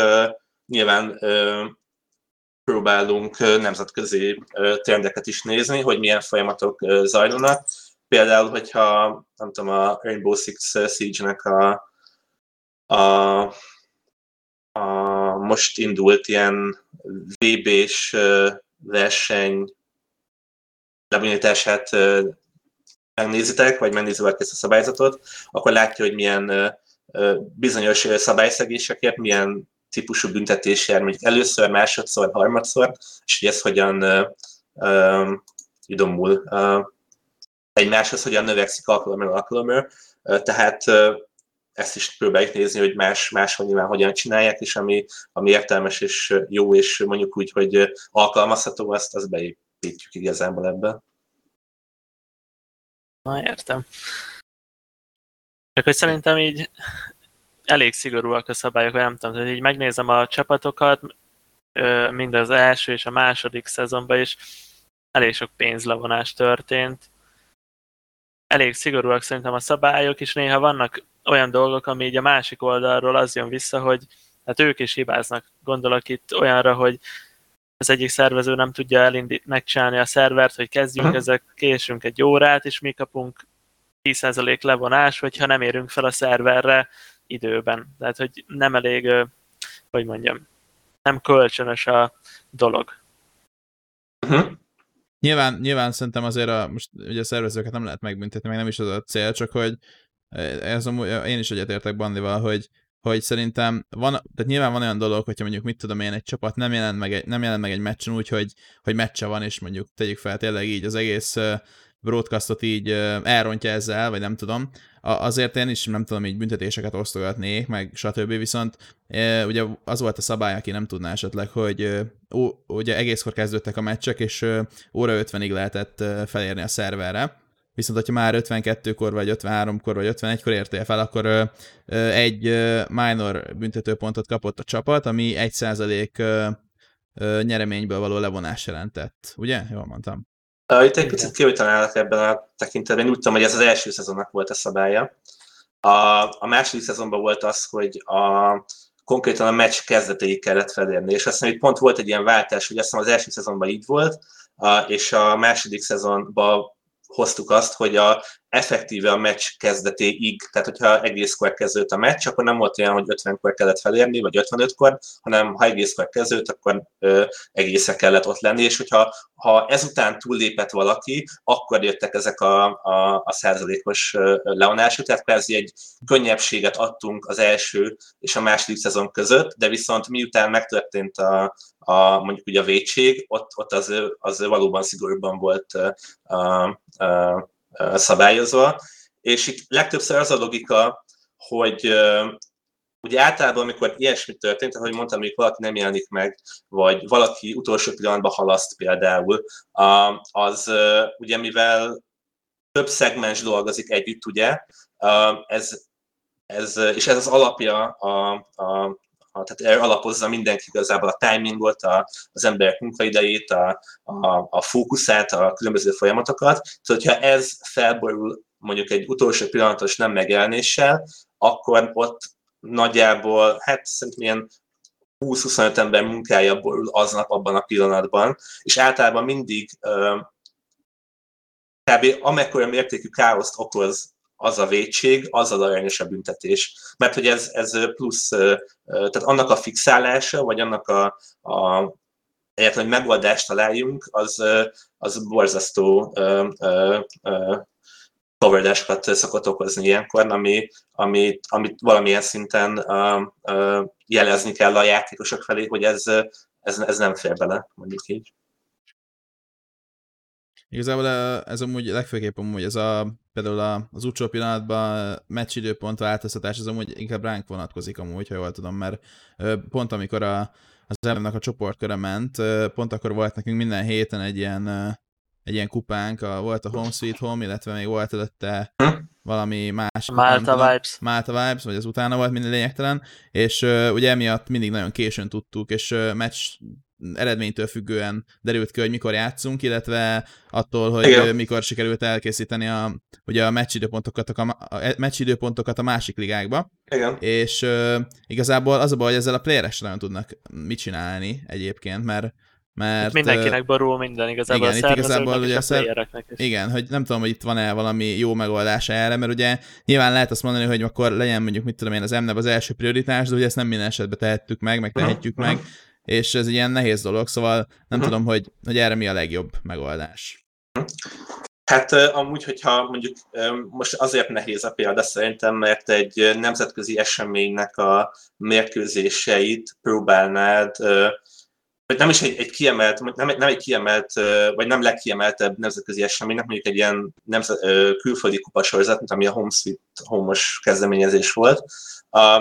nyilván próbálunk nemzetközi trendeket is nézni, hogy milyen folyamatok zajlanak. Például, hogyha nem tudom, a Rainbow Six Siege-nek a, a, a most indult ilyen VB-s verseny lebonyolítását megnézitek, vagy megnézitek ezt a szabályzatot, akkor látja, hogy milyen bizonyos szabályszegésekért milyen típusú büntetés jár, mondjuk először, másodszor, harmadszor, és hogy ez hogyan idomul egymáshoz, hogyan növekszik alkalommal. Uh, tehát ezt is próbáljuk nézni, hogy más, máshol nyilván hogyan csinálják, és ami, ami értelmes és jó, és mondjuk úgy, hogy alkalmazható, azt, azt beépítjük igazából ebbe. Na, értem. Csak hogy szerintem így elég szigorúak a szabályok, nem tudom, hogy így megnézem a csapatokat, mind az első és a második szezonban is elég sok pénzlevonás történt. Elég szigorúak szerintem a szabályok, és néha vannak olyan dolgok, ami így a másik oldalról az jön vissza, hogy hát ők is hibáznak. Gondolok itt olyanra, hogy az egyik szervező nem tudja elindít, megcsinálni a szervert, hogy kezdjünk uh-huh. ezek, késünk egy órát, és mi kapunk 10% levonás, hogyha nem érünk fel a szerverre időben. Tehát, hogy nem elég, hogy mondjam, nem kölcsönös a dolog. Uh-huh. Nyilván, nyilván szerintem azért a, most ugye a szervezőket nem lehet megbüntetni, meg nem is az a cél, csak hogy ez amúgy, én is egyetértek Bandival, hogy, hogy szerintem van, tehát nyilván van olyan dolog, hogyha mondjuk mit tudom én, egy csapat nem jelent meg egy, nem jelent meg egy meccsen úgy, hogy, hogy meccse van, és mondjuk tegyük fel tényleg így az egész broadcastot így elrontja ezzel, vagy nem tudom, azért én is nem tudom így büntetéseket osztogatnék, meg stb. Viszont ugye az volt a szabály, aki nem tudná esetleg, hogy ó, ugye egészkor kezdődtek a meccsek, és óra 50-ig lehetett felérni a szerverre, viszont hogyha már 52-kor, vagy 53-kor, vagy 51-kor értél fel, akkor egy minor büntetőpontot kapott a csapat, ami 1% nyereményből való levonás jelentett. Ugye? Jól mondtam. Itt egy picit kivételnálok ebben a tekintetben. Én úgy tudom, hogy ez az első szezonnak volt a szabálya. A, a második szezonban volt az, hogy a, konkrétan a meccs kezdetéig kellett felérni, és azt hiszem, hogy pont volt egy ilyen váltás, hogy azt hiszem az első szezonban így volt, a, és a második szezonban hoztuk azt, hogy a effektíve a meccs kezdetéig, tehát hogyha egészkor kezdődött a meccs, akkor nem volt olyan, hogy 50-kor kellett felérni, vagy 55-kor, hanem ha egészkor kezdődött, akkor ö, egészre kellett ott lenni, és hogyha ha ezután túllépett valaki, akkor jöttek ezek a, a, a százalékos leonások, tehát persze egy könnyebbséget adtunk az első és a második szezon között, de viszont miután megtörtént a, a mondjuk ugye a védség, ott, ott az, az valóban szigorúban volt a, a, szabályozva, és itt legtöbbször az a logika, hogy ugye általában, amikor ilyesmi történt, ahogy mondtam, hogy valaki nem jelenik meg, vagy valaki utolsó pillanatban halaszt például, az ugye mivel több szegmens dolgozik együtt, ugye, ez, ez, és ez az alapja a, a, a, tehát alapozza mindenki igazából a timingot, a, az emberek munkaidejét, a, a, a fókuszát, a különböző folyamatokat. Tehát, hogyha ez felborul mondjuk egy utolsó pillanatos nem megjelenéssel, akkor ott nagyjából, hát szerintem ilyen 20-25 ember munkája borul aznap abban a pillanatban, és általában mindig kb. amekkora mértékű káoszt okoz az a védség, az az aranyos a büntetés. Mert hogy ez, ez plusz, tehát annak a fixálása, vagy annak a, a egyáltalán, hogy megoldást találjunk, az, az borzasztó tovardásokat szokott okozni ilyenkor, ami, ami, amit valamilyen szinten jelezni kell a játékosok felé, hogy ez, ez, ez nem fér bele, mondjuk így. Igazából ez amúgy legfőképp amúgy ez a, például az utolsó pillanatban meccsidőpont változtatás, ez amúgy inkább ránk vonatkozik amúgy, ha jól tudom, mert pont amikor a, az embernek a csoportköre ment, pont akkor volt nekünk minden héten egy ilyen, egy ilyen kupánk, a, volt a Home Sweet Home, illetve még volt előtte valami más. Malta után, Vibes. Malta Vibes, vagy az utána volt minden lényegtelen, és uh, ugye emiatt mindig nagyon későn tudtuk, és uh, meccs eredménytől függően derült ki, hogy mikor játszunk, illetve attól, hogy Igen. mikor sikerült elkészíteni a, ugye a meccsidőpontokat a, a meccsidőpontokat a másik ligákba. Igen. És uh, igazából az a baj, hogy ezzel a playerek nagyon tudnak mit csinálni egyébként, mert mert, itt mindenkinek borul minden igazából igen, a igazából ugye a szer... is. Igen, hogy nem tudom, hogy itt van-e valami jó megoldás erre, mert ugye nyilván lehet azt mondani, hogy akkor legyen mondjuk, mit tudom én, az MNEB az első prioritás, de ugye ezt nem minden esetben tehettük meg, meg tehetjük uh-huh. meg, és ez egy ilyen nehéz dolog, szóval nem uh-huh. tudom, hogy, hogy erre mi a legjobb megoldás. Hát amúgy, hogyha mondjuk most azért nehéz a példa szerintem, mert egy nemzetközi eseménynek a mérkőzéseit próbálnád vagy nem is egy, egy kiemelt, nem, nem egy kiemelt, vagy nem legkiemeltebb nemzetközi eseménynek, mondjuk egy ilyen nemzet, külföldi kupasorozat, mint ami a Home Sweet Home-os kezdeményezés volt,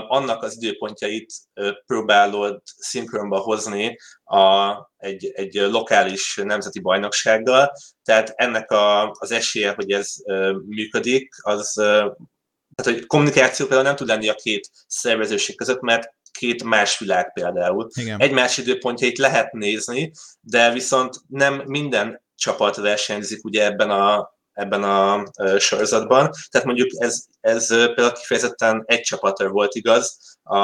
annak az időpontjait próbálod szinkronba hozni a, egy, egy lokális nemzeti bajnoksággal, tehát ennek a, az esélye, hogy ez működik, az tehát hogy kommunikáció például nem tud lenni a két szervezőség között, mert két más világ például. Igen. Egymás időpontjait lehet nézni, de viszont nem minden csapat versenyzik ugye ebben a, ebben a sorozatban. Tehát mondjuk ez, ez például kifejezetten egy csapatra volt igaz a,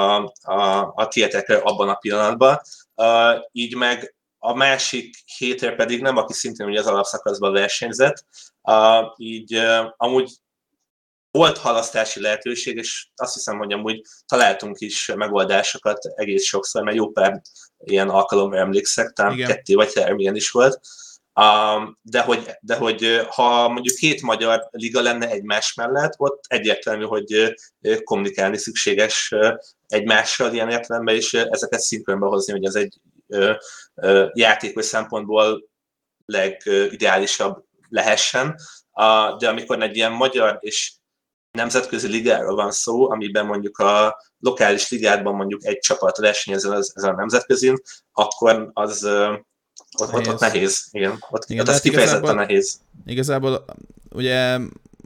a, a tietekre abban a pillanatban. Uh, így meg a másik hétre pedig nem, aki szintén ugye az alapszakaszban versenyzett, uh, így uh, amúgy volt halasztási lehetőség, és azt hiszem, hogy amúgy találtunk is megoldásokat egész sokszor, mert jó pár ilyen alkalomra emlékszek, talán kettő vagy három ilyen is volt. De, hogy, de hogy ha mondjuk két magyar liga lenne egymás mellett, ott egyértelmű, hogy kommunikálni szükséges egymással ilyen értelemben, és ezeket szinkronba hozni, hogy ez egy játékos szempontból legideálisabb lehessen. De amikor egy ilyen magyar és nemzetközi ligáról van szó, amiben mondjuk a lokális ligádban mondjuk egy csapat versenyezel ezen a nemzetközin, akkor az ott, nehéz. ott, ott nehéz. Igen, ott, Igen, ott az kifejezetten nehéz. Igazából ugye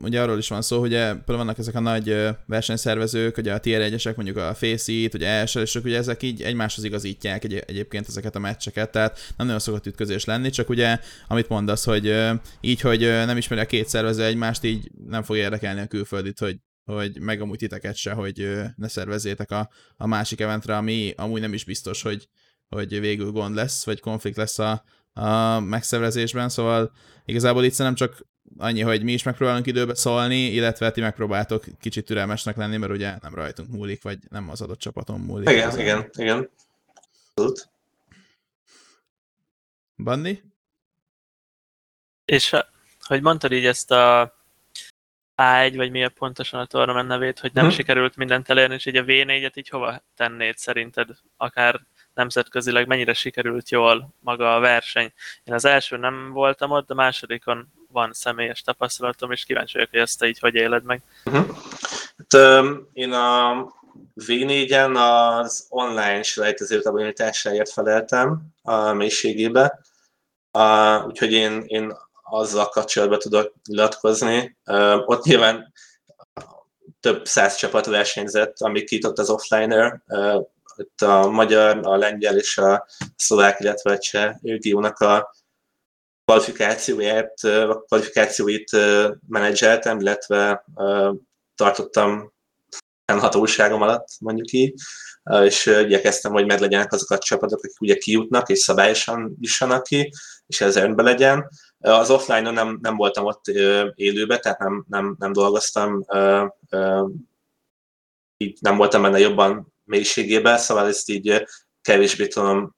ugye arról is van szó, hogy például vannak ezek a nagy versenyszervezők, ugye a tier 1 mondjuk a Faceit, ugye ESL, és ugye ezek így egymáshoz igazítják egy, egyébként ezeket a meccseket, tehát nem nagyon szokott ütközés lenni, csak ugye amit mondasz, hogy így, hogy nem ismeri a két szervező egymást, így nem fog érdekelni a külföldit, hogy hogy meg amúgy titeket se, hogy ne szervezzétek a, a másik eventre, ami amúgy nem is biztos, hogy, hogy végül gond lesz, vagy konflikt lesz a, a megszervezésben, szóval igazából itt nem csak annyi, hogy mi is megpróbálunk időbe szólni, illetve ti megpróbáltok kicsit türelmesnek lenni, mert ugye nem rajtunk múlik, vagy nem az adott csapaton múlik. Igen, az igen, igen. Abszolút. Bandi? És hogy mondtad így ezt a A1, vagy mi a pontosan a tournament nevét, hogy nem hmm. sikerült mindent elérni, és így a V4-et így hova tennéd szerinted? Akár nemzetközileg mennyire sikerült jól maga a verseny. Én az első nem voltam ott, de másodikon van személyes tapasztalatom, és kíváncsi vagyok, hogy ezt te így hogy éled meg. Uh-huh. Hát, én a V4-en az online selejtező tabanitásáért feleltem a mélységébe, uh, úgyhogy én, én azzal kapcsolatban tudok nyilatkozni. Uh, ott nyilván több száz csapat versenyzett, amik itt ott az offliner, uh, itt a magyar, a lengyel és a szlovák, illetve a cseh régiónak a kvalifikációját, a kvalifikációit menedzseltem, illetve tartottam hatóságom alatt, mondjuk így, és igyekeztem, hogy meglegyenek azok a csapatok, akik ugye kijutnak, és szabályosan jussanak ki, és ez rendben legyen. Az offline-on nem, nem voltam ott élőben, tehát nem, nem, nem dolgoztam, így nem voltam benne jobban mélységében, szóval ezt így kevésbé tudom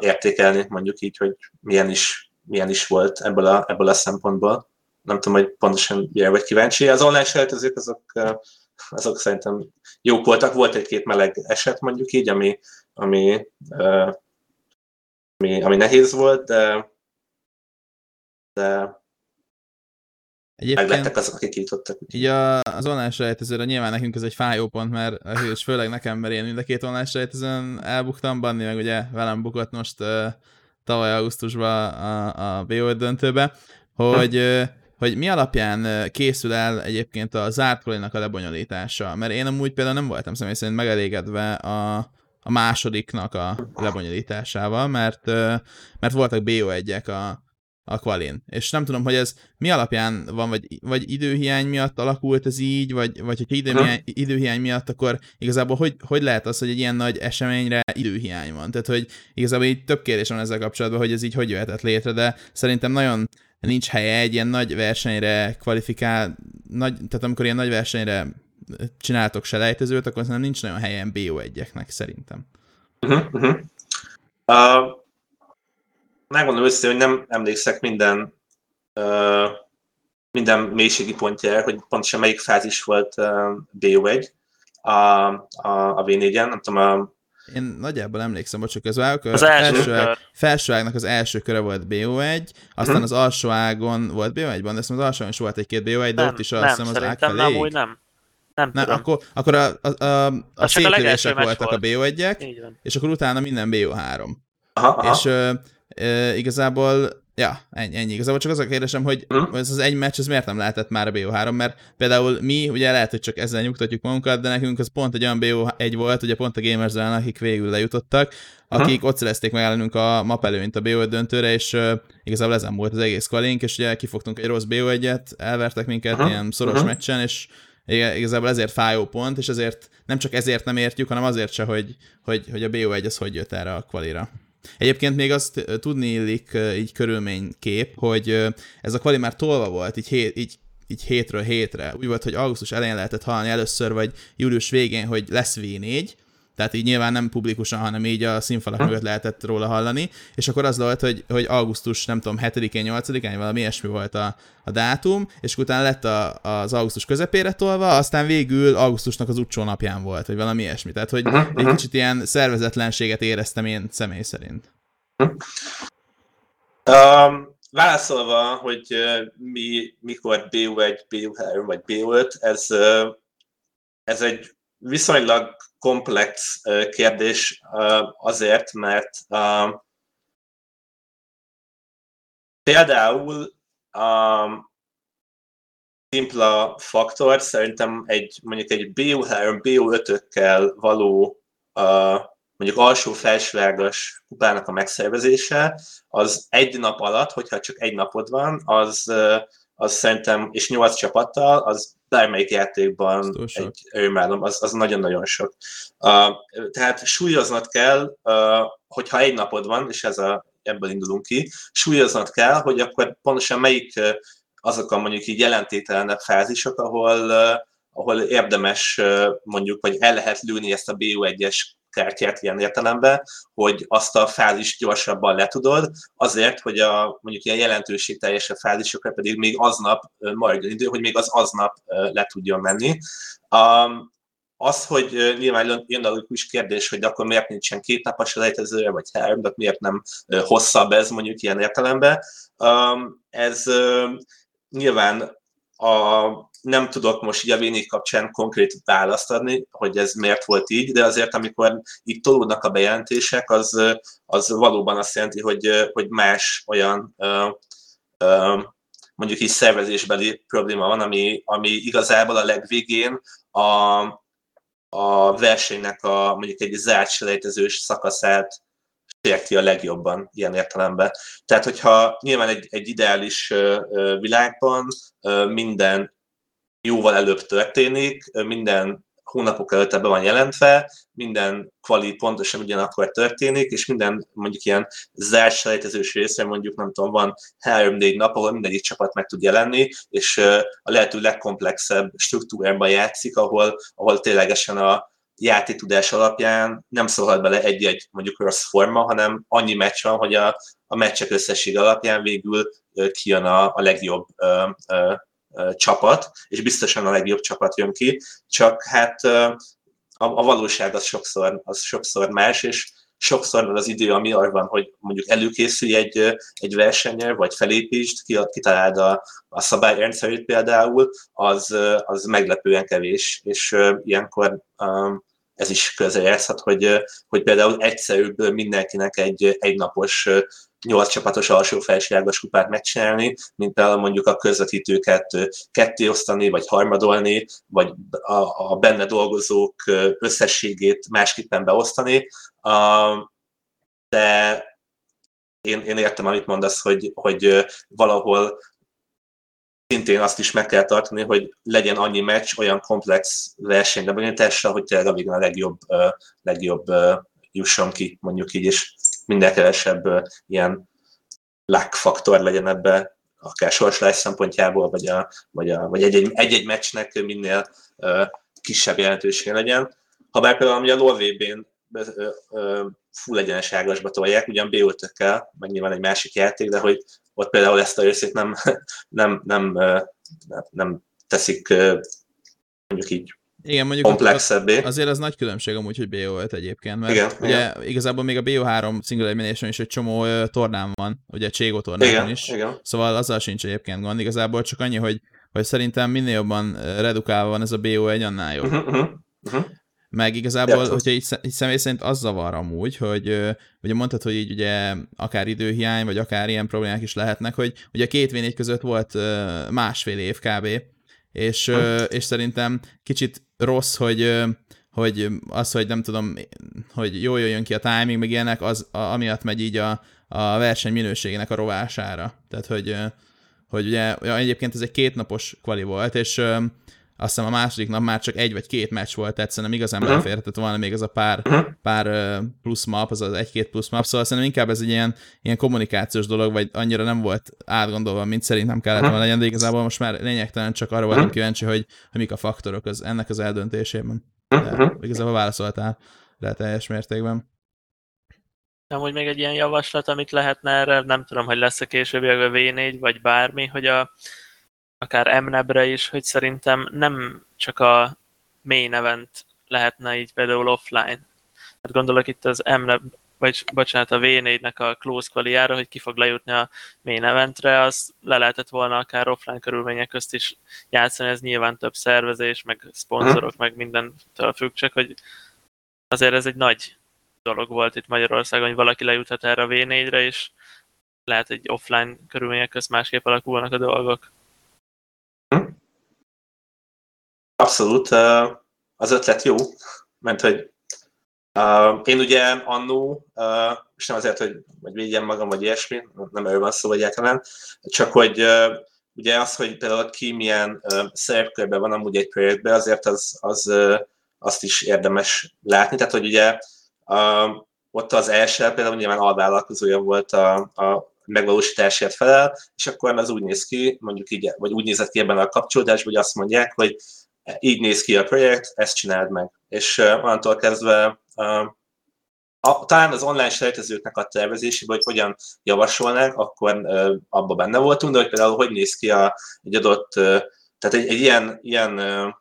értékelni, mondjuk így, hogy milyen is milyen is volt ebből a, ebből a szempontból. Nem tudom, hogy pontosan milyen vagy kíváncsi. Az online selejtezők azok, azok szerintem jók voltak. Volt egy-két meleg eset mondjuk így, ami, ami, ami, ami nehéz volt, de, de Egyébként meglettek azok, akik jutottak. Így a, az online selejtezőre nyilván nekünk ez egy fájó pont, mert és főleg nekem, mert én mind a két online selejtezőn elbuktam, Banni meg ugye velem bukott most uh, tavaly augusztusban a, a BO5 döntőbe, hogy, hogy mi alapján készül el egyébként a zárt a lebonyolítása. Mert én amúgy például nem voltam személy szerint megelégedve a, a másodiknak a lebonyolításával, mert, mert voltak BO1-ek a, a kvalin. És nem tudom, hogy ez mi alapján van, vagy, vagy időhiány miatt alakult ez így, vagy, vagy hogyha időhiány, időhiány miatt, akkor igazából hogy, hogy lehet az, hogy egy ilyen nagy eseményre időhiány van? Tehát, hogy igazából így több kérdés van ezzel kapcsolatban, hogy ez így hogy jöhetett létre, de szerintem nagyon nincs helye egy ilyen nagy versenyre kvalifikál, nagy, tehát amikor ilyen nagy versenyre csináltok selejtezőt, akkor szerintem nincs nagyon helyen BO1-eknek szerintem. Uh-huh, uh-huh. Uh, megmondom őszintén, hogy nem emlékszek minden uh, minden mélységi pontjára, hogy pontosan melyik fázis volt uh, BO1 a, a, a V4-en, nem tudom, a én nagyjából emlékszem, bocsuk, az, az, az első ág, felső ágnak az első köre volt BO1, aztán uh-huh. az alsó ágon volt BO1-ban, de azt az alsó is volt egy-két BO1, de nem, ott is azt hiszem az ág felé. Nem, úgy nem. Nem, nem tudom. Akkor, akkor a, a, a, a szétlövések voltak volt. a BO1-ek, és akkor utána minden BO3. Aha, aha. És e, igazából Ja, ennyi, ennyi. Igazából csak az a kérdésem, hogy Mhm. ez az egy meccs, ez miért nem lehetett már a BO3, mert például mi, ugye lehet, hogy csak ezzel nyugtatjuk magunkat, de nekünk ez pont egy olyan BO1 volt, ugye pont a gamers akik végül lejutottak, akik ott szerezték meg ellenünk a map előnyt a BO5 döntőre, és uh, igazából ezen volt az egész kvalink, és ugye kifogtunk egy rossz BO1-et, elvertek minket Aha, ilyen szoros aha. meccsen, és igazából ezért fájó pont, és ezért nem csak ezért nem értjük, hanem azért se, hogy, hogy, hogy a BO1 az hogy jött erre a kvalira. Egyébként még azt tudni illik így körülménykép, hogy ez a kvali már tolva volt, így, hét, így, így hétről hétre. Úgy volt, hogy augusztus elején lehetett hallani először, vagy július végén, hogy lesz V4, tehát így nyilván nem publikusan, hanem így a színfalak mögött lehetett róla hallani, és akkor az volt, hogy, hogy augusztus, nem tudom, 7-én, 8-án, valami ilyesmi volt a, a dátum, és utána lett a, az augusztus közepére tolva, aztán végül augusztusnak az utcsó napján volt, vagy valami ilyesmi. Tehát, hogy Mhm, egy kicsit ilyen szervezetlenséget éreztem én személy szerint. Um, válaszolva, hogy uh, mi, mikor BU1, BU3 vagy BU5, ez, uh, ez egy viszonylag komplex kérdés azért, mert például um, szimpla faktor szerintem egy mondjuk egy BU3, BU5-ökkel való mondjuk alsó-felsőágas kupának a megszervezése, az egy nap alatt, hogyha csak egy napod van, az, az szerintem, és nyolc csapattal, az bármelyik játékban sok. egy örömálom, az, az nagyon-nagyon sok. Uh, tehát súlyoznod kell, uh, hogyha egy napod van, és ez a, ebből indulunk ki, súlyoznod kell, hogy akkor pontosan melyik uh, azok a mondjuk így jelentételenebb fázisok, ahol, uh, ahol érdemes uh, mondjuk, vagy el lehet lőni ezt a BU1-es kártyát ilyen értelemben, hogy azt a fázist gyorsabban letudod, azért, hogy a mondjuk ilyen jelentőségteljesebb fázisokra pedig még aznap maradjon idő, hogy még az aznap le tudjon menni. Um, az, hogy nyilván jön a logikus kérdés, hogy akkor miért nincsen két napos elejtezője, vagy három, de miért nem hosszabb ez mondjuk ilyen értelemben. Um, ez ö, nyilván a, nem tudok most így a Vénik kapcsán konkrét választ adni, hogy ez miért volt így, de azért, amikor itt tolódnak a bejelentések, az, az valóban azt jelenti, hogy, hogy más olyan ö, ö, mondjuk így szervezésbeli probléma van, ami, ami igazából a legvégén a, a versenynek a mondjuk egy zárt selejtezős szakaszát sérti a legjobban ilyen értelemben. Tehát, hogyha nyilván egy, egy ideális világban minden jóval előbb történik, minden hónapok előtt be van jelentve, minden kvali pontosan ugyanakkor történik, és minden mondjuk ilyen zárt selejtezős része, mondjuk nem tudom, van három-négy nap, ahol mindegyik csapat meg tud jelenni, és a lehető legkomplexebb struktúrában játszik, ahol, ahol ténylegesen a játéktudás alapján nem szólhat bele egy-egy mondjuk rossz forma, hanem annyi meccs van, hogy a, a meccsek összesség alapján végül kijön a, a legjobb ö, ö, csapat, és biztosan a legjobb csapat jön ki, csak hát a, a valóság az sokszor, az sokszor más, és sokszor van az idő, ami arra van, hogy mondjuk előkészülj egy, egy versenyen, vagy felépítsd, ki- kitaláld a, a szabályrendszerét például, az, az meglepően kevés, és ilyenkor ez is közrejátszhat, hogy, ö, hogy például egyszerűbb mindenkinek egy egynapos nyolc csapatos alsó felsőágos kupát megcsinálni, mint például mondjuk a közvetítőket ketté osztani, vagy harmadolni, vagy a, a benne dolgozók összességét másképpen beosztani. De én, én értem, amit mondasz, hogy, hogy valahol szintén azt is meg kell tartani, hogy legyen annyi meccs olyan komplex versenybebonyolítással, hogy tényleg a végén a legjobb, legjobb jusson ki, mondjuk így, és minden kevesebb ilyen luck faktor legyen ebbe, akár sorsolás szempontjából, vagy, a, vagy, a, vagy egy-egy, egy-egy meccsnek minél ö, kisebb jelentősége legyen. Ha például ugye a LoL VB-n full egyenes ágasba tolják, ugyan b meg nyilván egy másik játék, de hogy ott például ezt a részét nem, nem, nem, nem, nem teszik mondjuk így Igen, mondjuk komplexebbé. azért az nagy különbség amúgy, hogy BO5 egyébként, mert Igen, ugye igazából még a BO3 single elimination is egy csomó tornán van, ugye Cségó tornán Igen, is, igen. szóval azzal sincs egyébként gond, igazából csak annyi, hogy, hogy szerintem minél jobban redukálva van ez a BO1, annál jobb. Uh-huh, uh-huh, uh-huh. meg igazából, Játszol. hogyha így, így személy szerint az zavar amúgy, hogy ugye mondtad, hogy így ugye akár időhiány, vagy akár ilyen problémák is lehetnek, hogy ugye a két v között volt másfél év kb. És, ö, és szerintem kicsit rossz, hogy hogy az, hogy nem tudom, hogy jól jöjjön ki a timing, meg ilyenek, az a, amiatt megy így a, a verseny minőségének a rovására. Tehát, hogy, hogy ugye ja, egyébként ez egy kétnapos kvali volt, és azt hiszem a második nap már csak egy vagy két meccs volt, tehát szerintem igazán Mhm. beleférhetett volna még az a pár, Mhm. pár plusz map, az az egy-két plusz map, szóval szerintem inkább ez egy ilyen, ilyen kommunikációs dolog, vagy annyira nem volt átgondolva, mint szerintem kellett volna legyen, de igazából most már lényegtelen csak arra voltam kíváncsi, hogy, hogy mik a faktorok az, ennek az eldöntésében. De igazából válaszoltál rá teljes mértékben. Amúgy még egy ilyen javaslat, amit lehetne erre, nem tudom, hogy lesz-e később a V4, vagy bármi, hogy a, akár MNEB-re is, hogy szerintem nem csak a main event lehetne így például offline. Hát gondolok itt az MNEB, vagy bocsánat, a V4-nek a close qualiára, hogy ki fog lejutni a main eventre, az le lehetett volna akár offline körülmények közt is játszani, ez nyilván több szervezés, meg szponzorok, meg mindentől függ, csak hogy azért ez egy nagy dolog volt itt Magyarországon, hogy valaki lejuthat erre a V4-re, és lehet egy offline körülmények közt másképp alakulnak a dolgok. Abszolút. Az ötlet jó, mert hogy én ugye annó, uh, és nem azért, hogy, hogy magam, vagy ilyesmi, nem erről van szó egyáltalán, csak hogy ugye az, hogy például ki milyen szerepkörben van amúgy egy projektben, azért az, az azt is érdemes látni. Tehát, hogy ugye ott az első például nyilván alvállalkozója volt a, a megvalósításért felel, és akkor az úgy néz ki, mondjuk így, vagy úgy nézett ki ebben a kapcsolódásban, hogy azt mondják, hogy így néz ki a projekt, ezt csináld meg. És onnantól kezdve a, talán az online sejtezőknek a tervezésében, hogy hogyan javasolnánk, akkor uh, abban benne voltunk, de hogy például hogy néz ki a, egy adott, tehát egy, egy ilyen, ilyen uh,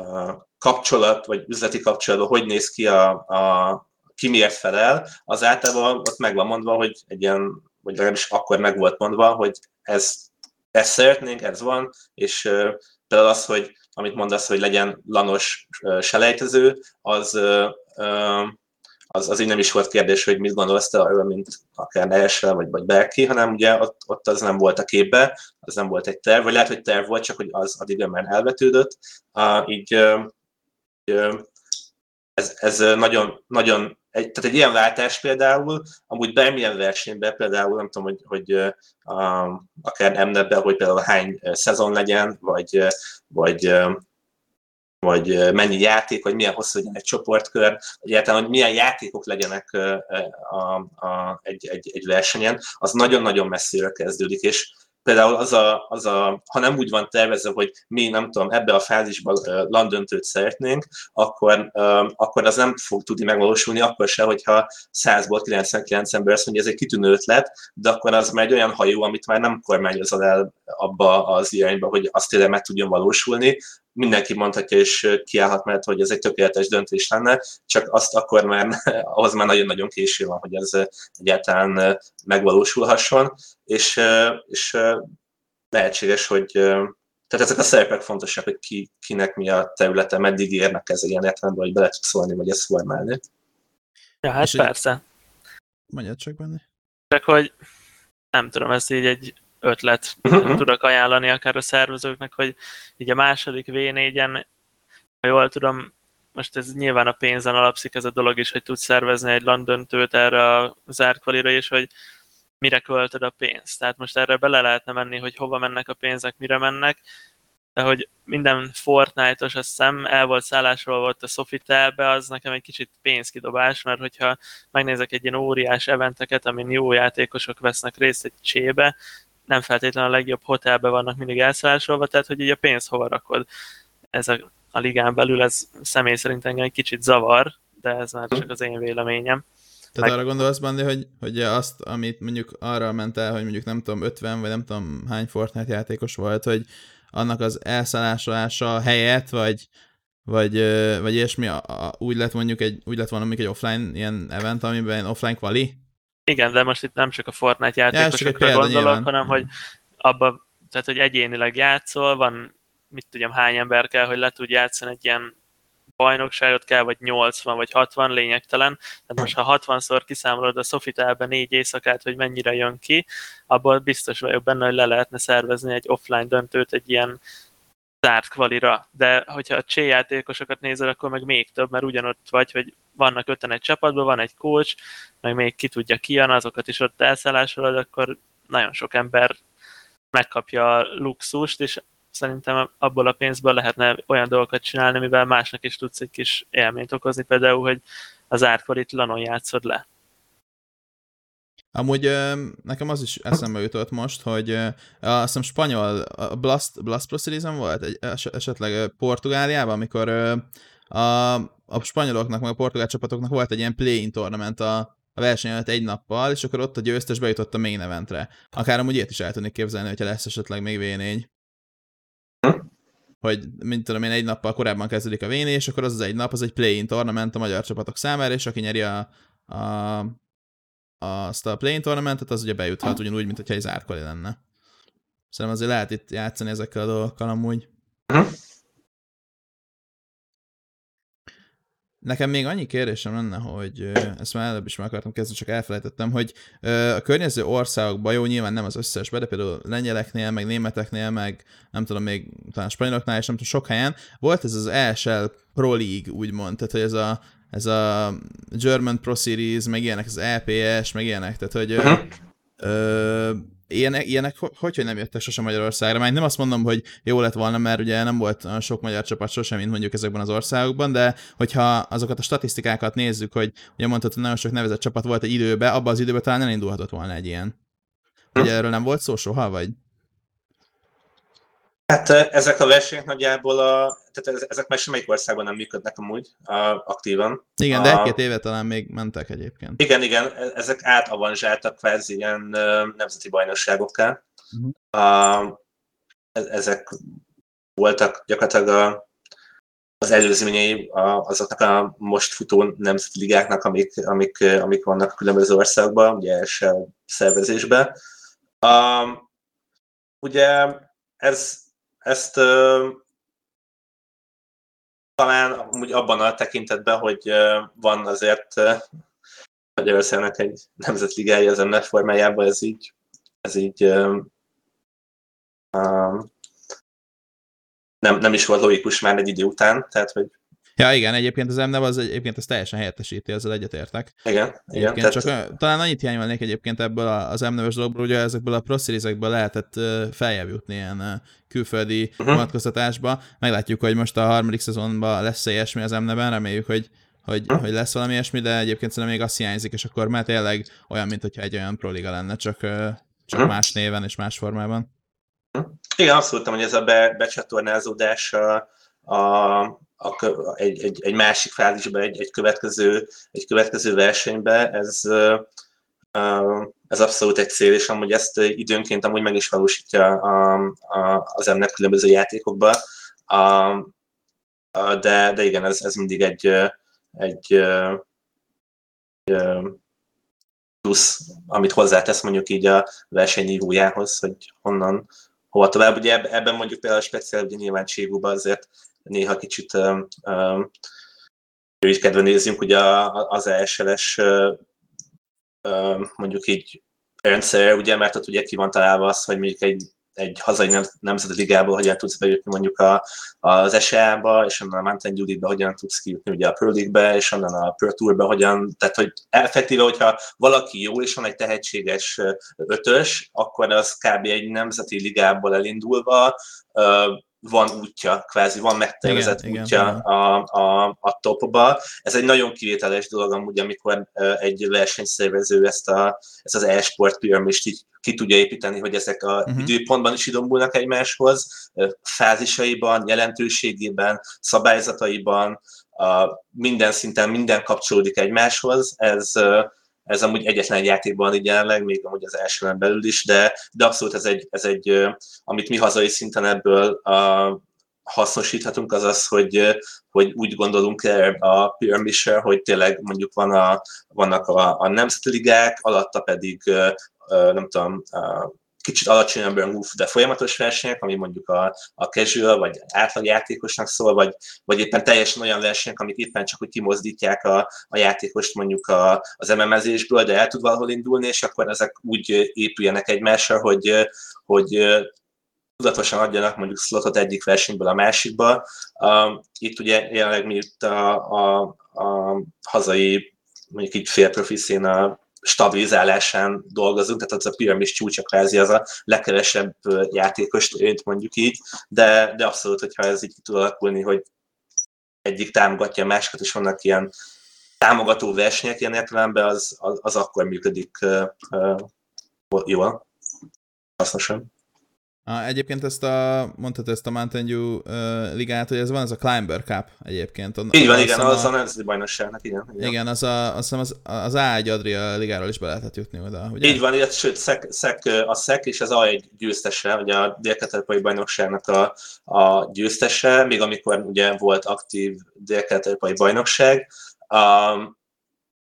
uh, kapcsolat, vagy üzleti kapcsolatban, hogy néz ki a, a ki miért felel, az általában ott meg van mondva, hogy egy ilyen, vagy legalábbis akkor meg volt mondva, hogy ez, ezt szeretnénk, ez van, és például az, hogy amit mondasz, hogy legyen lanos selejtező, az, az, az így nem is volt kérdés, hogy mit gondolsz te arról, mint akár Neesel, vagy, vagy bárki, hanem ugye ott, ott az nem volt a képbe, az nem volt egy terv, vagy lehet, hogy terv volt, csak hogy az addig már elvetődött. Így uh, ez, ez nagyon, nagyon egy, tehát egy ilyen váltás például, amúgy bármilyen versenyben például, nem tudom, hogy, hogy uh, akár MNEB-ben, hogy például hány szezon legyen, vagy, vagy, vagy mennyi játék, vagy milyen hosszú legyen egy csoportkör, egyáltalán, hogy milyen játékok legyenek a, a, egy, egy, egy versenyen, az nagyon-nagyon messzire kezdődik, és például az a, az a, ha nem úgy van tervezve, hogy mi nem tudom, ebbe a fázisban landöntőt szeretnénk, akkor, akkor az nem fog tudni megvalósulni, akkor se, hogyha 100-ból 99 ember azt mondja, ez egy kitűnő ötlet, de akkor az már egy olyan hajó, amit már nem kormányozol el abba az irányba, hogy azt tényleg meg tudjon valósulni. Mindenki mondhatja és kiállhat mert hogy ez egy tökéletes döntés lenne, csak azt akkor már, ahhoz már nagyon-nagyon késő van, hogy ez egyáltalán megvalósulhasson, és, és lehetséges, hogy tehát ezek a szerepek fontosak, hogy ki, kinek mi a területe, meddig érnek ez ilyen értelemben, hogy bele tud szólni, vagy ezt formálni. Ja, hát És persze. Mondjad csak benne. Csak hogy nem tudom, ez így egy ötlet Mhm. tudok ajánlani akár a szervezőknek, hogy így a második V4-en, ha jól tudom, most ez nyilván a pénzen alapszik ez a dolog is, hogy tudsz szervezni egy landöntőt erre a zárkvalira, és hogy mire költöd a pénzt. Tehát most erre bele lehetne menni, hogy hova mennek a pénzek, mire mennek, de hogy minden Fortnite-os, azt hiszem, el volt szállásról volt a Sofitelbe, az nekem egy kicsit pénzkidobás, mert hogyha megnézek egy ilyen óriás eventeket, amin jó játékosok vesznek részt egy csébe, nem feltétlenül a legjobb hotelbe vannak mindig elszállásolva, tehát hogy így a pénz hova rakod. Ez a, a ligán belül, ez személy szerint engem egy kicsit zavar, de ez már csak az én véleményem. Tehát Meg- arra gondolsz, Bandi, hogy, hogy azt, amit mondjuk arra ment el, hogy mondjuk nem tudom, 50 vagy nem tudom hány Fortnite játékos volt, hogy annak az elszállásolása helyett, vagy, vagy, vagy ilyesmi, úgy lett mondjuk egy, úgy lett volna mondjuk egy offline ilyen event, amiben offline quali? Igen, de most itt nem csak a Fortnite Ja, játékosokra példa gondolok, nyilván. hanem hogy abba, tehát hogy egyénileg játszol, van mit tudjam hány ember kell, hogy le tud játszani egy ilyen bajnokságot kell, vagy 80, vagy 60, lényegtelen. Tehát most ha 60-szor kiszámolod a Sofitelbe négy éjszakát, hogy mennyire jön ki, abból biztos vagyok benne, hogy le lehetne szervezni egy offline döntőt egy ilyen zárt kvalira, de hogyha a C játékosokat nézel, akkor meg még több, mert ugyanott vagy, hogy vannak öten egy csapatban, van egy coach, meg még ki tudja ki jön, azokat is ott elszállásolod, akkor nagyon sok ember megkapja a luxust, és szerintem abból a pénzből lehetne olyan dolgokat csinálni, mivel másnak is tudsz egy kis élményt okozni, például, hogy az árkvarit lanon játszod le. Amúgy nekem az is eszembe jutott most, hogy azt hiszem spanyol, a Blast, Blast Pro Season volt egy, esetleg Portugáliában, amikor a, a spanyoloknak, meg a portugál csapatoknak volt egy ilyen play-in tournament a, a verseny előtt egy nappal, és akkor ott a győztes bejutott a main eventre. Akár amúgy ilyet is el tudnék képzelni, hogyha lesz esetleg még V4. Hogy, mint tudom én, egy nappal korábban kezdődik a v és akkor az az egy nap, az egy play-in tournament a magyar csapatok számára, és aki nyeri a, a azt a play tournamentet, az ugye bejuthat ugyanúgy, mint hogyha egy zárkoli lenne. Szerintem azért lehet itt játszani ezekkel a dolgokkal amúgy. Uh-huh. Nekem még annyi kérdésem lenne, hogy ezt már előbb is meg akartam kezdeni, csak elfelejtettem, hogy a környező országokban, jó, nyilván nem az összesben, de például lengyeleknél, meg németeknél, meg nem tudom, még talán spanyoloknál, és nem tudom, sok helyen volt ez az ESL Pro League, úgymond, tehát hogy ez a ez a German Pro Series, meg ilyenek az EPS, meg ilyenek, tehát hogy uh-huh. ö, ilyenek, ilyenek hogy, hogy nem jöttek sosem Magyarországra, mert nem azt mondom, hogy jó lett volna, mert ugye nem volt sok magyar csapat sosem, mint mondjuk ezekben az országokban, de hogyha azokat a statisztikákat nézzük, hogy ugye mondtad, hogy nagyon sok nevezett csapat volt egy időben, abban az időben talán elindulhatott volna egy ilyen. Ugye erről nem volt szó soha, vagy? Hát ezek a versenyek nagyjából, a, tehát ezek már semmelyik országban nem működnek amúgy a, aktívan. Igen, de egy-két éve talán még mentek egyébként. Igen, igen, e, ezek átavanzsáltak kvázi ilyen nemzeti bajnokságokká. Uh-huh. A, ezek voltak gyakorlatilag a, az előzményei azoknak a most futó nemzeti ligáknak, amik, amik, amik vannak különböző országokban, ugye első szervezésben. Um, ugye ez ezt uh, talán úgy abban a tekintetben, hogy van azért Magyarországnak egy nemzetligája az MNET formájában, ez így, ez így uh, nem, nem is volt logikus már egy idő után, tehát hogy Ja, igen, egyébként az MNEV az egyébként ezt teljesen helyettesíti, ezzel egyetértek. Igen, igen. Tehát... Csak talán annyit hiányolnék egyébként ebből az MNEV-es dologból, hogy ezekből a Pro lehetett feljebb jutni ilyen külföldi uh-huh. vonatkoztatásba. Meglátjuk, hogy most a harmadik szezonban lesz -e ilyesmi az MNEV-en, reméljük, hogy hogy, uh-huh. hogy lesz valami ilyesmi, de egyébként szerintem még azt hiányzik, és akkor már tényleg olyan, mint hogyha egy olyan proliga lenne, csak, csak uh-huh. más néven és más formában. Uh-huh. Igen, azt mondtam, hogy ez a be, becsatornázódás a, a a, egy, egy, egy másik fázisba, egy, egy, következő, egy következő versenybe, ez, ez abszolút egy cél, és amúgy ezt időnként amúgy meg is valósítja a, a, az emnek különböző játékokba. A, a, de, de igen, ez, ez mindig egy, egy, egy plusz, amit hozzátesz mondjuk így a versenynívójához, hogy honnan, hova tovább. Ugye ebben mondjuk például speciál, ugye nyilván Cségúban azért néha kicsit kedve nézzünk, ugye az ESL-es mondjuk így rendszer, ugye, mert ott ugye ki van találva az, hogy mondjuk egy egy hazai nem, nemzeti ligából hogyan tudsz bejutni mondjuk a, az SA-ba, és onnan a Mountain Dew-be hogyan tudsz kijutni ugye a Pro League-be, és onnan a Pro Tour-be hogyan, tehát hogy effektíve, hogyha valaki jó, és van egy tehetséges ötös, akkor az kb. egy nemzeti ligából elindulva van útja, kvázi van megtervezett igen, útja igen, a, a, a topba. Ez egy nagyon kivételes dolog amúgy, amikor egy versenyszervező ezt, a, ezt az e-sport piramist így ki tudja építeni, hogy ezek a uh-huh. időpontban is idomulnak egymáshoz, fázisaiban, jelentőségében, szabályzataiban, a minden szinten minden kapcsolódik egymáshoz. Ez, ez amúgy egyetlen játékban így jelenleg, még amúgy az elsőben belül is, de, de abszolút ez egy, ez egy, amit mi hazai szinten ebből a, hasznosíthatunk, az az, hogy, hogy úgy gondolunk el a pyramid hogy tényleg mondjuk van a, vannak a, a nemzeti ligák, alatta pedig nem tudom, kicsit alacsonyabb rangú, de folyamatos versenyek, ami mondjuk a, a casual vagy átlagjátékosnak szól, vagy, vagy éppen teljesen olyan versenyek, amik éppen csak úgy kimozdítják a, a játékost mondjuk a, az MMS-ésből, de el tud valahol indulni, és akkor ezek úgy épüljenek egymásra, hogy, hogy tudatosan adjanak mondjuk slotot egyik versenyből a másikba. Itt ugye jelenleg mi itt a, a, a hazai mondjuk így félprofi a stabilizálásán dolgozunk, tehát az a piramis csúcsa kvázi az a legkevesebb játékos érint mondjuk így, de, de abszolút, hogyha ez így tud alakulni, hogy egyik támogatja a másikat, és vannak ilyen támogató versenyek ilyen értelemben, az, az, az akkor működik uh, uh, jól, hasznosan. Egyébként ezt a, mondtad ezt a Mountain Dew uh, ligát, hogy ez van, ez a Climber Cup egyébként. Így van, igen, az a nemzeti bajnokságnak, igen, igen. Igen, az a, azt az, az A1 Adria ligáról is be lehetett jutni oda, ugye? Így van, illetve, sőt, szek, szek, a SZEK és az A1 győztese, ugye a dél bajnokságnak a, a győztese, még amikor ugye volt aktív dél bajnokság, um,